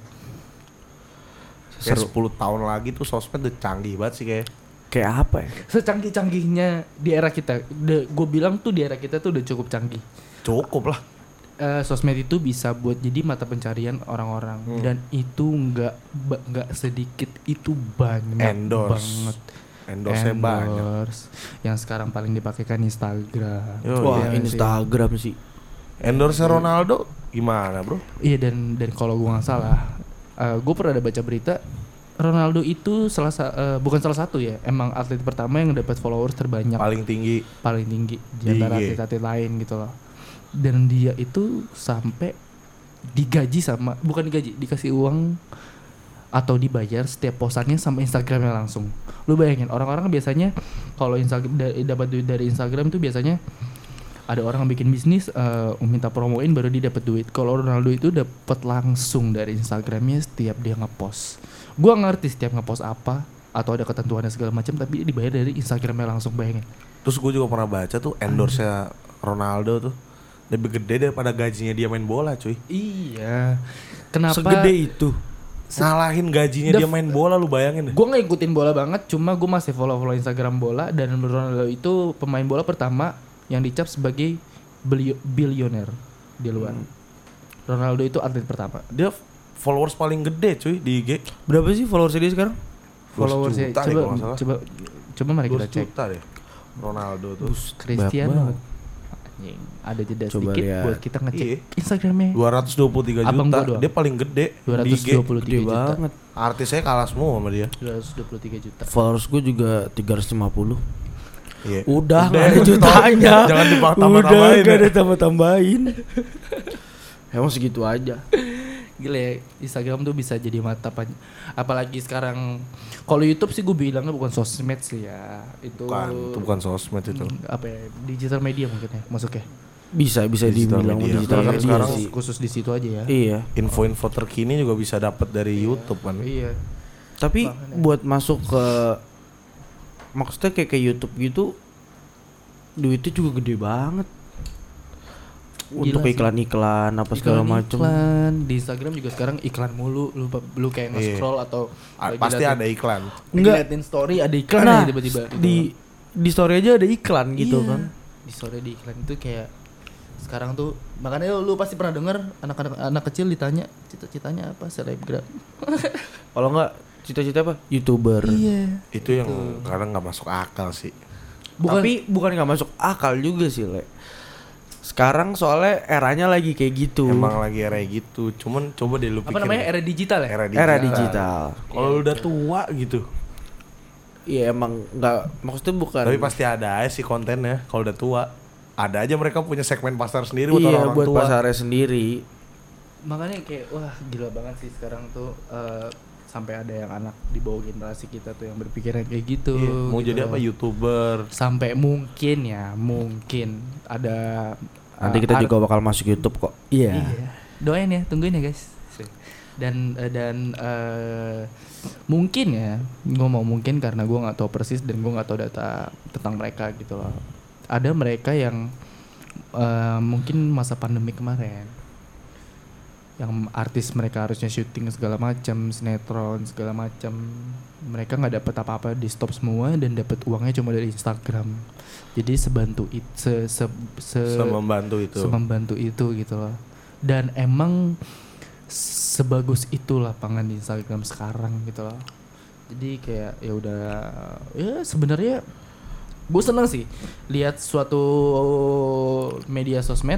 Kayak Seru. 10 tahun lagi tuh sosmed udah canggih banget sih kayak. Kayak apa ya? Secanggih-canggihnya di era kita. Gue bilang tuh di era kita tuh udah cukup canggih. Cukup lah. Eh, sosmed itu bisa buat jadi mata pencarian orang-orang Hmm. dan itu nggak nggak sedikit itu banyak Endorse. banget Endorse banyak. Yang sekarang paling dipakai kan Instagram Yo, Wah, iya sih. Instagram sih. Endorse Ronaldo gimana, Bro? Iya dan dan kalau gue nggak salah, gue pernah ada baca berita Ronaldo itu salah sa- eh, bukan salah satu ya, emang atlet pertama yang dapat followers terbanyak Paling tinggi paling tinggi di antara atlet-atlet lain gitu loh. Dan dia itu sampai digaji sama bukan digaji, dikasih uang atau dibayar setiap posannya sama Instagramnya langsung. Lu bayangin orang-orang biasanya kalau Instagram da- dapat duit dari Instagram itu biasanya ada orang yang bikin bisnis eh, minta promoin baru dia dapat duit. Kalau Ronaldo itu dapat langsung dari Instagramnya setiap dia ngepost. Gua ngerti setiap ngepost apa atau ada ketentuannya segala macam tapi dibayar dari Instagramnya langsung bayangin. Terus gue juga pernah baca tuh endorse Ronaldo tuh lebih gede daripada gajinya dia main bola cuy Iya. Kenapa? Segede itu. Ngalahin gajinya dia main bola lu bayangin deh Gue nggak ikutin bola banget, cuma gue masih follow follow Instagram bola dan Ronaldo itu pemain bola pertama yang dicap sebagai bilio- bilioner di luar. Ronaldo itu atlet pertama. Dia followers paling gede cuy di IG Berapa sih followers dia sekarang? Followersnya coba coba coba mari kita 2 cek. juta deh Ronaldo tuh Cristiano. Anjing, Ada jeda Coba sedikit lihat. buat kita ngecek Iya. Instagramnya. 223 Abang juta. Dia paling gede di IG 223 Gede juta. banget. Artisnya kalah semua sama dia 223 juta. Followers gue juga 350. Iya Udah, Udah, ada jutanya. Jangan ditambah-tambahin Udah, ya. nggak ada tambah-tambahin. Emang segitu aja. Gila ya, Instagram tuh bisa jadi mata pan apalagi sekarang kalau YouTube sih gue bilangnya bukan sosmed sih ya. Itu Bukan, itu bukan sosmed itu Hmm, apa ya? Digital media mungkin ya masuknya. Bisa, bisa Digital dibilang media. digital kan media sekarang sih. khusus di situ aja ya. Iya. Info-info terkini juga bisa dapat dari YouTube kan Iya. Tapi Makanya. buat masuk ke maksudnya kayak ke YouTube gitu duitnya juga gede banget. Untuk iklan-iklan apa segala Iklan- macam. Iklan di Instagram juga sekarang iklan mulu. Lu lu kayak Iya. nge-scroll atau A- lagi Pasti liatin- ada iklan Enggak. liatin story ada iklan Nah, aja tiba-tiba gitu. di di story aja ada iklan gitu Iya. kan. Di story di iklan itu kayak sekarang tuh makanya lu, lu pasti pernah denger anak-anak anak kecil ditanya cita-citanya apa selebgram. Kalau enggak cita-cita apa? YouTuber. Iya. Itu yang kadang nggak masuk akal sih Bukan- Tapi bukan nggak masuk akal juga sih, Le. Sekarang soalnya eranya lagi kayak gitu. Emang lagi era gitu Cuman coba deh lu apa pikir namanya era digital ya? Era digital, era digital. Kalau lu udah tua gitu Iya emang nggak maksudnya bukan. Tapi pasti ada aja sih kontennya Kalau udah tua Ada aja mereka punya segmen pasar sendiri buat iya orang-orang buat tua pasarnya sendiri. Makanya kayak wah gila banget sih sekarang tuh eh, sampai ada yang anak di bawah generasi kita tuh yang berpikiran kayak gitu. Iya, Mau gitu. jadi apa YouTuber Sampai mungkin ya, mungkin ada Nanti eh, kita juga bakal masuk YouTube kok. Iya. Iya. Doain ya, tungguin ya guys. dan eh, dan eh, mungkin ya gue mau mungkin karena gue nggak tahu persis dan gue nggak tahu data tentang mereka gitu loh ada mereka yang eh, mungkin masa pandemi kemarin yang artis mereka harusnya syuting segala macam sinetron segala macam. Mereka nggak dapat apa-apa di stop semua dan dapat uangnya cuma dari Instagram. Jadi sebantu itu se, se, se- Semembantu itu. semembantu itu gitu loh. Dan emang sebagus itu lapangan di Instagram sekarang gitu loh. Jadi kayak ya udah ya sebenarnya gue seneng sih lihat suatu media sosmed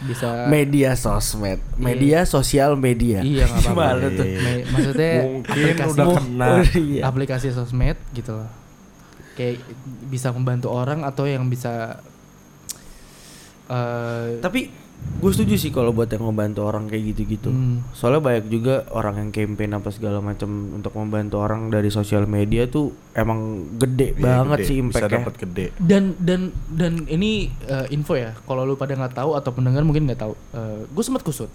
bisa media sosmed, media sosial media. iya nggak apa-apa Gimana tuh? Me- maksudnya Mungkin aplikasi udah kena. Iya. aplikasi sosmed gitu loh kayak bisa membantu orang atau yang bisa eh Tapi gue setuju sih kalau buat yang membantu orang kayak gitu-gitu. Hmm. Soalnya banyak juga orang yang campaign apa segala macam untuk membantu orang dari sosial media tuh emang gede Iya, banget gede. sih Bisa impactnya. dapat gede. dan dan dan ini eh, info ya kalau lu pada nggak tahu atau pendengar mungkin nggak tahu gue sempat kusut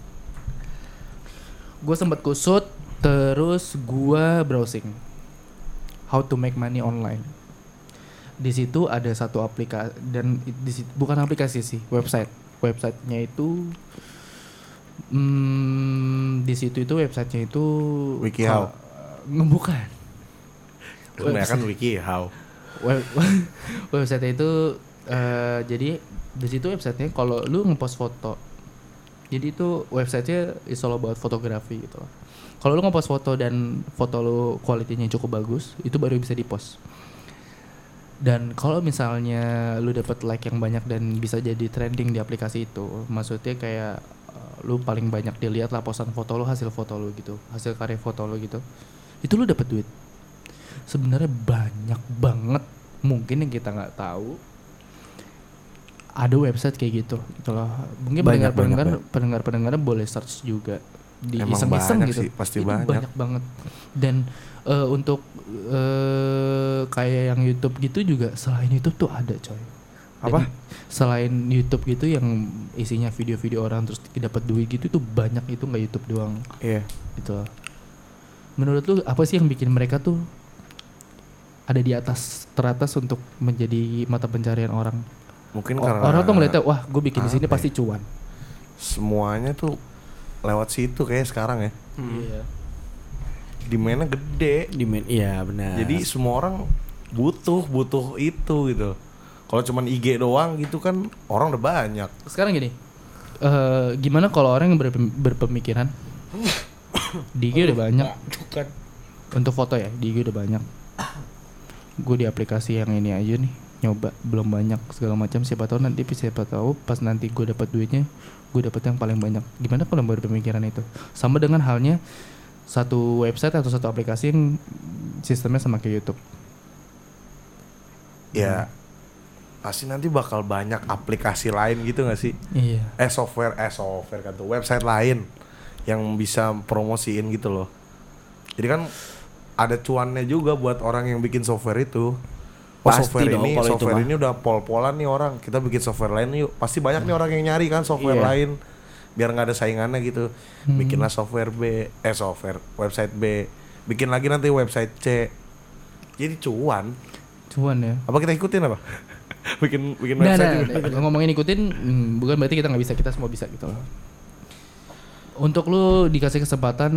gue sempat kusut terus gua browsing how to make money online di situ ada satu aplikasi dan di situ, bukan aplikasi sih website websitenya itu hmm, di situ itu websitenya itu WikiHow. Nggak, bukan Kebanyakan wiki how. Web website itu eh, jadi di situ websitenya kalau lu ngepost foto jadi itu websitenya is all about fotografi gitu loh. Kalau lu ngepost foto dan foto lu kualitinya cukup bagus, itu baru bisa dipost. Dan kalau misalnya lu dapat like yang banyak dan bisa jadi trending di aplikasi itu, maksudnya kayak uh, lu paling banyak dilihat lah postan foto lu, hasil foto lu gitu, hasil karya foto lu gitu. Itu lu dapat duit. Sebenarnya banyak banget mungkin yang kita nggak tahu ada website kayak gitu gitu loh mungkin pendengar pendengar pendengar pendengar boleh search juga di Emang iseng-iseng banyak gitu sih, pasti Itu banyak. banget dan eh, untuk eh, kayak yang YouTube gitu juga selain YouTube tuh ada coy Dan Apa? selain YouTube gitu yang isinya video-video orang terus dapat duit gitu tuh banyak itu nggak YouTube doang Iya. gitu loh. menurut lu apa sih yang bikin mereka tuh ada di atas teratas untuk menjadi mata pencarian orang Mungkin O- karena orang tuh ngeliatnya wah gue bikin di sini apa pasti cuan semuanya tuh lewat situ kayak sekarang ya. Iya. Demandnya gede. Di men- iya benar. Jadi semua orang butuh butuh itu gitu. Kalau cuman IG doang gitu kan orang udah banyak. sekarang gini eh gimana kalau orang yang berpem- berpemikiran di IG udah banyak untuk foto ya di IG udah banyak gue di aplikasi yang ini aja nih nyoba belum banyak segala macam siapa tahu nanti siapa tahu pas nanti gue dapat duitnya gue dapat yang paling banyak gimana kalau berpemikiran itu sama dengan halnya satu website atau satu aplikasi yang sistemnya sama kayak YouTube Ya pasti nanti bakal banyak aplikasi lain gitu gak sih? iya Eh software eh software kan tuh website lain yang bisa promosiin gitu loh. Jadi kan ada cuannya juga buat orang yang bikin software itu. Oh, Pasti software dong ini kalau itu software mah. ini udah pol-polan nih orang. Kita bikin software lain yuk. Pasti banyak nih orang yang nyari kan software Iya. lain. Biar nggak ada saingannya gitu. Hmm. Bikinlah software B, eh software website B. Bikin lagi nanti website C. Jadi cuan. cuan ya Apa kita ikutin apa? bikin bikin Nah, website nah, juga. nah, ngomongin ikutin hmm, bukan berarti kita nggak bisa kita semua bisa gitu loh. Untuk lu dikasih kesempatan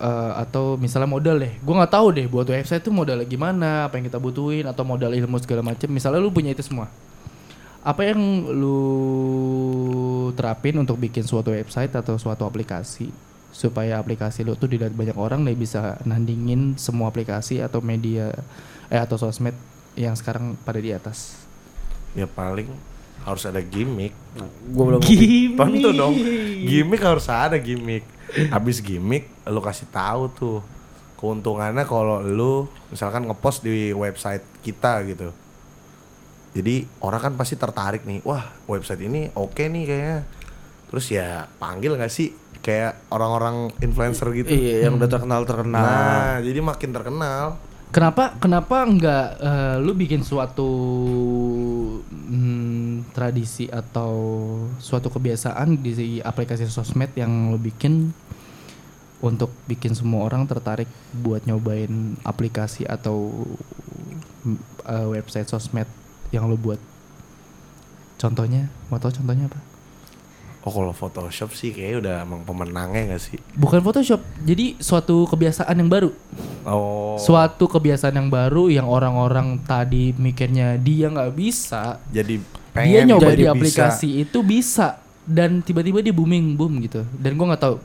eh, atau misalnya modal deh, gue nggak tahu deh buat website tuh modal gimana, apa yang kita butuhin atau modal ilmu segala macam. Misalnya lu punya itu semua, apa yang lu terapin untuk bikin suatu website atau suatu aplikasi supaya aplikasi lu tuh dilihat banyak orang dan bisa nandingin semua aplikasi atau media eh atau sosmed yang sekarang pada di atas. Ya paling harus ada gimmick. gue belum Tentu dong. Gimmick harus ada gimmick. Habis gimmick lu kasih tahu tuh keuntungannya kalau lu misalkan ngepost di website kita gitu. Jadi orang kan pasti tertarik nih. Wah, website ini oke nih kayaknya. Terus ya panggil nggak sih kayak orang-orang influencer gitu. Iya, yang udah terkenal terkenal. Nah, jadi makin terkenal. Kenapa kenapa nggak eh, lu bikin suatu hmm, tradisi atau suatu kebiasaan di aplikasi sosmed yang lu bikin untuk bikin semua orang tertarik buat nyobain aplikasi atau eh, website sosmed yang lo buat? Contohnya, mau tau contohnya apa? Oh kalau Photoshop sih kayaknya udah emang pemenangnya gak sih? Bukan Photoshop, jadi suatu kebiasaan yang baru. Oh. Suatu kebiasaan yang baru yang orang-orang tadi mikirnya dia nggak bisa, jadi dia pengen nyoba jadi di bisa. aplikasi itu bisa dan tiba-tiba dia booming boom gitu. Dan gua nggak tahu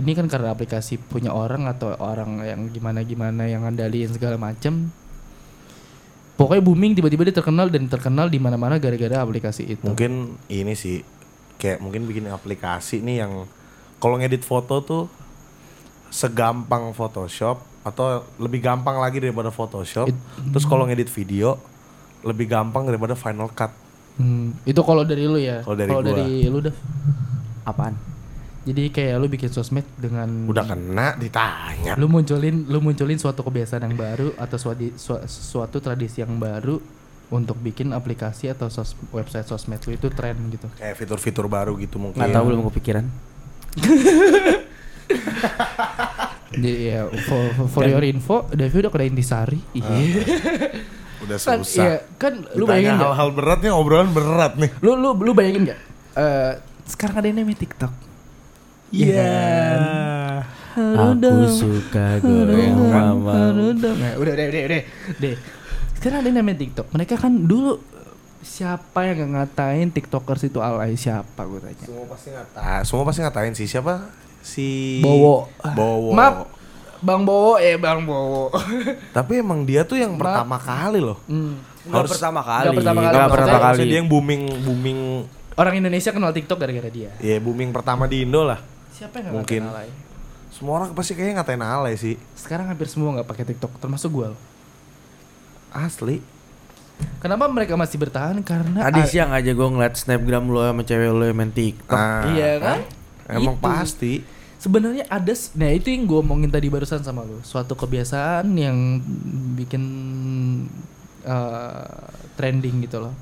ini kan karena aplikasi punya orang atau orang yang gimana-gimana yang ngandalin segala macem Pokoknya booming tiba-tiba dia terkenal dan terkenal di mana-mana gara-gara aplikasi itu. Mungkin ini sih kayak mungkin bikin aplikasi nih yang kalau ngedit foto tuh segampang Photoshop atau lebih gampang lagi daripada Photoshop. It- Terus kalau ngedit video lebih gampang daripada Final Cut. Hmm, itu kalau dari lu ya. Kalau dari gua. dari lu dah. Apaan? Jadi kayak lu bikin sosmed dengan Udah kena ditanya. lu munculin lu munculin suatu kebiasaan yang baru atau suatu su- suatu tradisi yang baru untuk bikin aplikasi atau sos, website sosmed lu itu tren gitu. Kayak fitur-fitur baru gitu mungkin. Nggak tahu belum kepikiran. Jadi ya for, for, for your info, Devi udah kerja Intisari. Iya. Udah kan, susah. iya, kan lu bayangin nggak? hal-hal berat nih obrolan berat nih. Lu lu lu bayangin nggak? Eh, sekarang ada yang namanya TikTok. Iya kan? Aku suka goyang mama. Nah, udah, udah, udah, udah, deh. Sekarang ada yang namanya TikTok. Mereka kan dulu siapa yang ngatain TikTokers itu alay siapa gue tanya. Semua pasti ngatain. Semua pasti ngatain sih siapa? Si Bowo. Bowo. Maaf, Bang Bowo eh Bang Bowo. Tapi emang dia tuh yang Maaf. pertama kali loh. Hmm. Harus- pertama kali. Nggak pertama kali. Maksudnya- pertama kali. Maksudnya dia yang booming booming Orang Indonesia kenal TikTok gara-gara dia. ya booming pertama di Indo lah. Siapa yang Mungkin. ngatain alay? Semua orang pasti kayaknya ngatain alay sih. Sekarang hampir semua nggak pakai TikTok, termasuk gue. Asli. Kenapa mereka masih bertahan? Karena Tadi siang aja gue ngeliat snapgram lo sama cewek lo yang main TikTok. Ah, Iya kan? Emang Itu. pasti. Sebenarnya ada, nah itu yang gue omongin tadi barusan sama lu. Suatu kebiasaan yang bikin eh, trending gitu loh.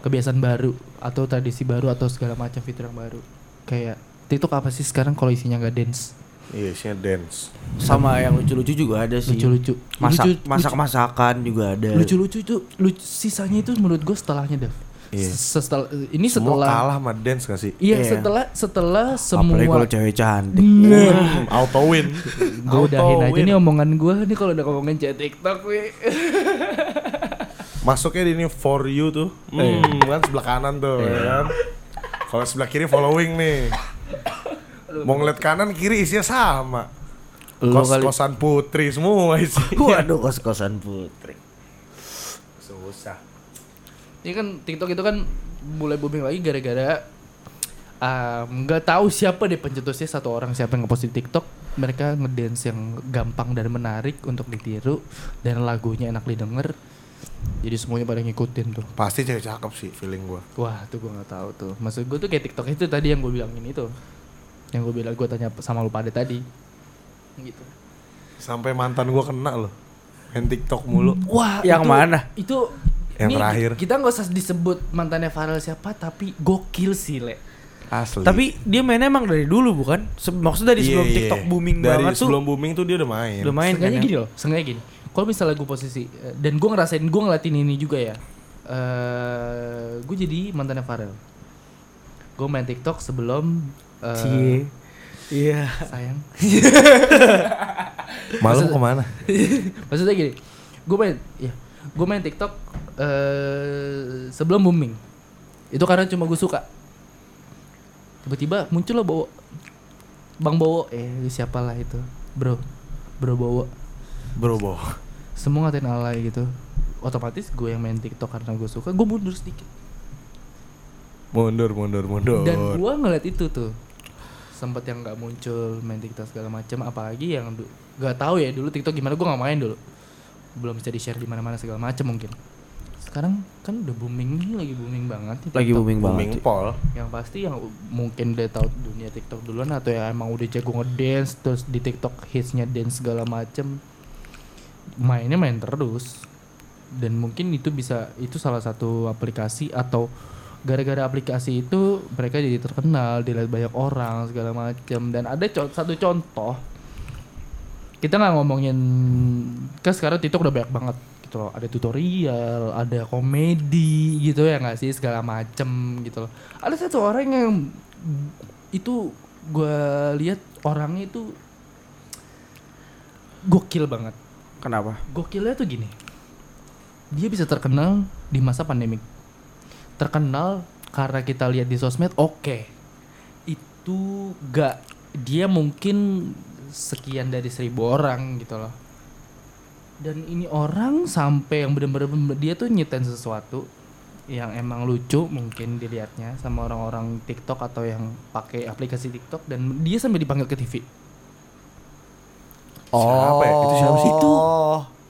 Kebiasaan baru atau tradisi baru atau segala macam fitur yang baru. Kayak TikTok apa sih sekarang kalau isinya nggak dance, Iya, isinya dance. Sama yang lucu-lucu juga ada sih. lucu-lucu, Masak Lucu- masak-masakan juga ada. lucu-lucu itu, lucu, sisanya itu menurut gue setelahnya Dev. Iya. Setel, ini Semua setelah, kalah sama dance gak sih? iya Iya. setelah setelah semua. Apalagi kalau cewek cantik. Hmm, auto win. Gue udahin aja win. nih omongan gue nih kalau udah ngomongin chat TikTok wih. Masuknya di ini for you tuh. Hmm, kan sebelah kanan tuh ya kan. Kalau sebelah kiri following nih. Mau ngeliat kanan kiri isinya sama. Lo Kos kali. kosan putri semua isinya. Waduh kos-kosan putri. Susah. Ini kan TikTok itu kan mulai booming lagi gara-gara um, nggak tahu siapa deh pencetusnya satu orang siapa yang ngepost di TikTok mereka ngedance yang gampang dan menarik untuk ditiru dan lagunya enak didengar jadi semuanya pada ngikutin tuh Pasti cewek cakep sih feeling gua. wah tuh gue nggak tahu tuh maksud gue tuh kayak TikTok itu tadi yang gue bilangin itu yang gue bilang gue tanya sama lu pada tadi gitu Sampai mantan gua kena loh. Main TikTok mulu. Wah, Yang itu- mana? Itu Yang ini terakhir. Kita nggak usah disebut mantannya Farel siapa, tapi gokil sih, Le. Asli. Tapi dia mainnya emang dari dulu bukan? Se- Maksudnya dari Iya, sebelum iya. TikTok booming dari banget tuh. sebelum booming tuh dia udah main. Udah main kan Sengaja ya? gini loh, sengaja gini. Kalau misalnya gue posisi eh, dan gue ngerasain gue ngeliatin ini juga ya. eh gue jadi mantannya Farel. Gue main TikTok sebelum eh, Cie. Iya. sayang. Malu Maksud- ke mana? Maksudnya gini, gue main, ya, gue main TikTok eh sebelum booming. Itu karena cuma gue suka. Tiba-tiba muncul lah Bowo. Bang Bowo, eh siapalah itu, bro, bro Bowo. Bro, boh. Semua ngatain alay gitu. Otomatis gue yang main TikTok karena gue suka, gue mundur sedikit. Mundur, mundur, mundur. Dan gue ngeliat itu tuh, sempet yang nggak muncul main TikTok segala macam, apalagi yang nggak tahu ya dulu TikTok gimana, gue nggak main dulu, belum bisa di share di mana-mana segala macam mungkin. Sekarang kan udah booming nih, lagi booming banget. Lagi TikTok. booming booming banget. pol. Yang pasti yang mungkin udah tahu dunia TikTok duluan atau ya emang udah jago ngedance terus di TikTok hitsnya dance segala macem mainnya main terus dan mungkin itu bisa itu salah satu aplikasi atau gara-gara aplikasi itu mereka jadi terkenal dilihat banyak orang segala macam dan ada co- satu contoh kita nggak ngomongin kan sekarang TikTok udah banyak banget gitu loh. Ada tutorial ada komedi gitu ya nggak sih segala macem gitu loh. Ada satu orang yang itu gue lihat orangnya itu gokil banget. Kenapa? gokilnya tuh gini dia bisa terkenal di masa pandemik terkenal karena kita lihat di sosmed oke itu gak dia mungkin sekian dari seribu orang gitu loh dan ini orang sampai yang bener-bener dia tuh nyetain sesuatu yang emang lucu mungkin dilihatnya sama orang-orang TikTok atau yang pakai aplikasi TikTok dan dia sampai dipanggil ke TV Siapa ya? Itu siapa sih? Itu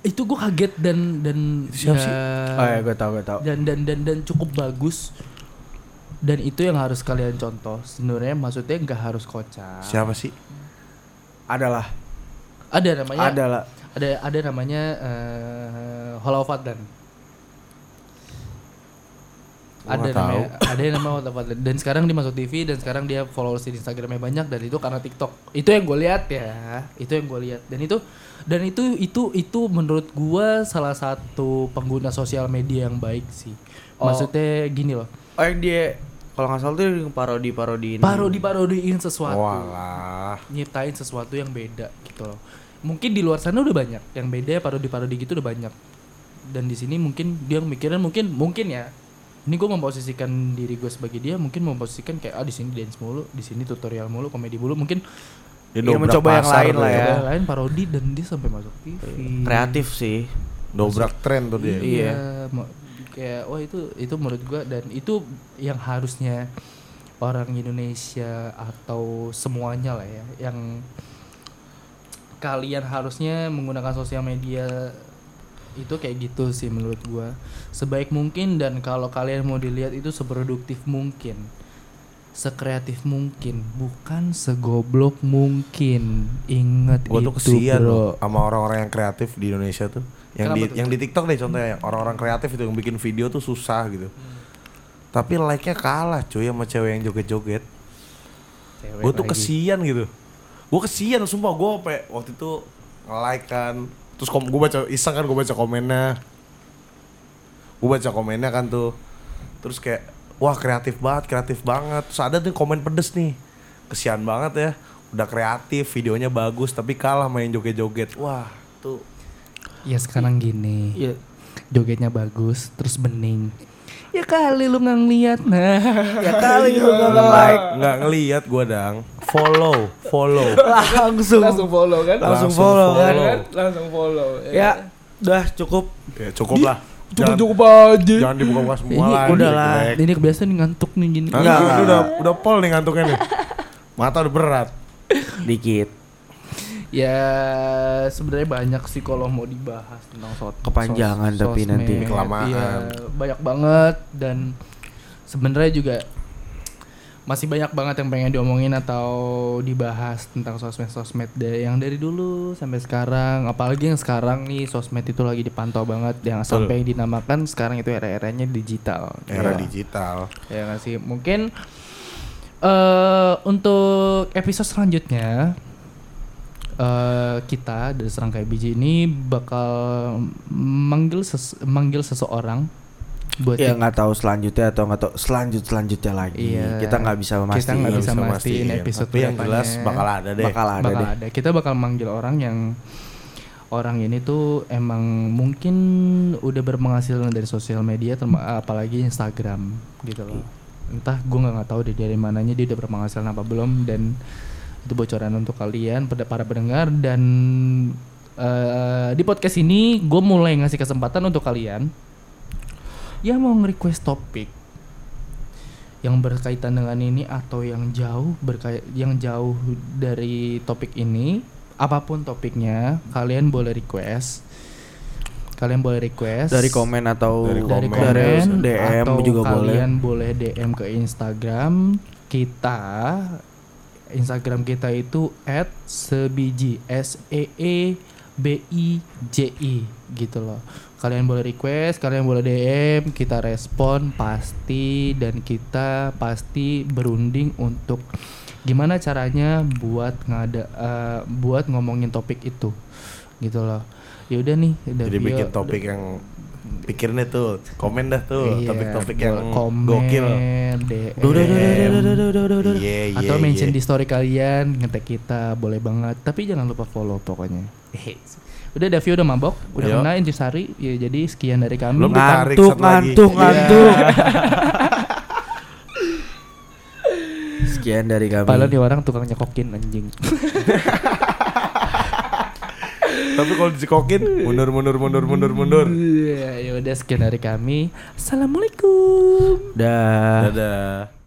itu gue kaget dan dan Itu siapa sih? Oh ya gue tau gue tau. dan dan dan dan cukup bagus dan itu yang harus kalian contoh sebenarnya maksudnya nggak harus kocak Siapa sih? Adalah. ada namanya Adalah. ada ada namanya uh, Hollow Fadlan Gua ada namanya ada yang namanya Hollow Fadlan dan sekarang dia masuk TV dan sekarang dia followers di Instagramnya banyak dan itu karena TikTok itu yang gue lihat ya itu yang gue lihat dan itu dan itu itu itu menurut gua salah satu pengguna sosial media yang baik sih Oh. maksudnya gini loh Oh yang dia kalau nggak salah tuh yang parodi parodiin. parodi parodiin sesuatu Walah. nyiptain sesuatu yang beda gitu loh. Mungkin di luar sana udah banyak yang beda parodi-parodi gitu udah banyak. Dan di sini mungkin dia mikirin mungkin mungkin ya. Ini gue memposisikan diri gue sebagai dia mungkin memposisikan kayak ah di sini dance mulu, di sini tutorial mulu, komedi mulu, mungkin Dia Iya, dobrak mencoba yang lain lah ya. yang lain parodi dan dia sampai masuk TV. Kreatif sih. Dobrak tren tuh dia. Iya. mo- kayak wah itu itu menurut gua dan itu yang harusnya orang Indonesia atau semuanya lah ya yang kalian harusnya menggunakan sosial media itu kayak gitu sih menurut gua sebaik mungkin dan kalau kalian mau dilihat itu seproduktif mungkin sekreatif mungkin bukan segoblok mungkin ingat Gue tuh itu kesian bro loh sama orang-orang yang kreatif di Indonesia tuh. Yang di Kenapa tuh? yang di TikTok deh contohnya orang-orang kreatif itu yang bikin video tuh susah gitu. Tapi like-nya kalah cuy sama cewek yang joget-joget. Cewek Gue tuh lagi. kesian gitu. Gue kesian sumpah gue waktu itu nge-like kan. Terus kom gue baca iseng kan gue baca komennya. Gue baca komennya kan tuh. Terus kayak wah kreatif banget, kreatif banget. Terus ada tuh komen pedes nih. Kesian banget ya. Udah kreatif, videonya bagus tapi kalah main joget-joget. Wah, tuh Ya sekarang gini, Iya. jogetnya bagus, terus bening. Ya kali lu nggak ngeliat, nah. Ya kali lu nggak like nggak ngelihat gue dang. Follow, follow. Langsung. follow kan? Langsung follow. Ya kan? Langsung follow. Ya, udah cukup. Ya cukup lah. Cukup Jangan, cukup aja. jangan dibuka-buka semua Ini lah. udah lah. Ini kebiasaan nih ngantuk nih gini. Nah, Enggak, ini enggak. udah udah pol nih ngantuknya nih. Mata udah berat. Dikit. Ya sebenarnya banyak sih kalau mau dibahas tentang sos Kepanjangan tapi nanti. Kelamaan. Iya, banyak banget dan sebenarnya juga masih banyak banget yang pengen diomongin atau dibahas tentang sosmed-sosmed da- yang dari dulu sampai sekarang apalagi yang sekarang nih sosmed itu lagi dipantau banget yang Betul. sampai dinamakan sekarang itu era-eranya digital Era Ya. digital. ya nggak sih mungkin eh untuk episode selanjutnya eh kita dari serangkai biji ini bakal manggil ses- manggil seseorang buat Ya nggak tahu selanjutnya atau nggak tahu selanjut selanjutnya lagi. Iya. Kita nggak bisa memastikan. Kita nggak bisa mastiin episode Tapi yang jelas bakal ada deh. Bakal ada bakal deh. ada. Kita bakal manggil orang yang orang ini tuh emang mungkin udah berpenghasilan dari sosial media apalagi Instagram gitu loh. Entah gue nggak nggak tahu deh dari mananya dia udah berpenghasilan apa belum dan itu bocoran untuk kalian pada para pendengar dan eh, di podcast ini gue mulai ngasih kesempatan untuk kalian yang mau nge-request topik yang berkaitan dengan ini atau yang jauh berkait yang jauh dari topik ini. Apa pun topiknya kalian boleh request. Kalian boleh request. Dari komen atau Dari dari komen, komen DM atau juga boleh. kalian boleh DM ke Instagram kita. Instagram kita itu @sebiji s e e B I J I gitu loh. Kalian boleh request, kalian boleh DM, kita respon pasti dan kita pasti berunding untuk gimana caranya buat ngada uh, buat ngomongin topik itu. Gitu loh. Ya udah nih, udah Jadi bikin topik yang pikirnya tuh komen dah tuh iya, topik-topik yang komen, gokil. DM, iya, atau mention di story kalian ngetek kita boleh banget. Tapi jangan lupa follow pokoknya udah Davi udah mabok udah Yo. kena intisari ya jadi sekian dari kami Belum Ngantuk, ngantuk, Iya. ngantuk. Sekian dari kami. Padahal dia orang tukang nyekokin anjing Tapi kalau dicekokin mundur mundur mundur mundur mundur. Iya, ya udah sekian dari kami assalamualaikum Dah. Dadah.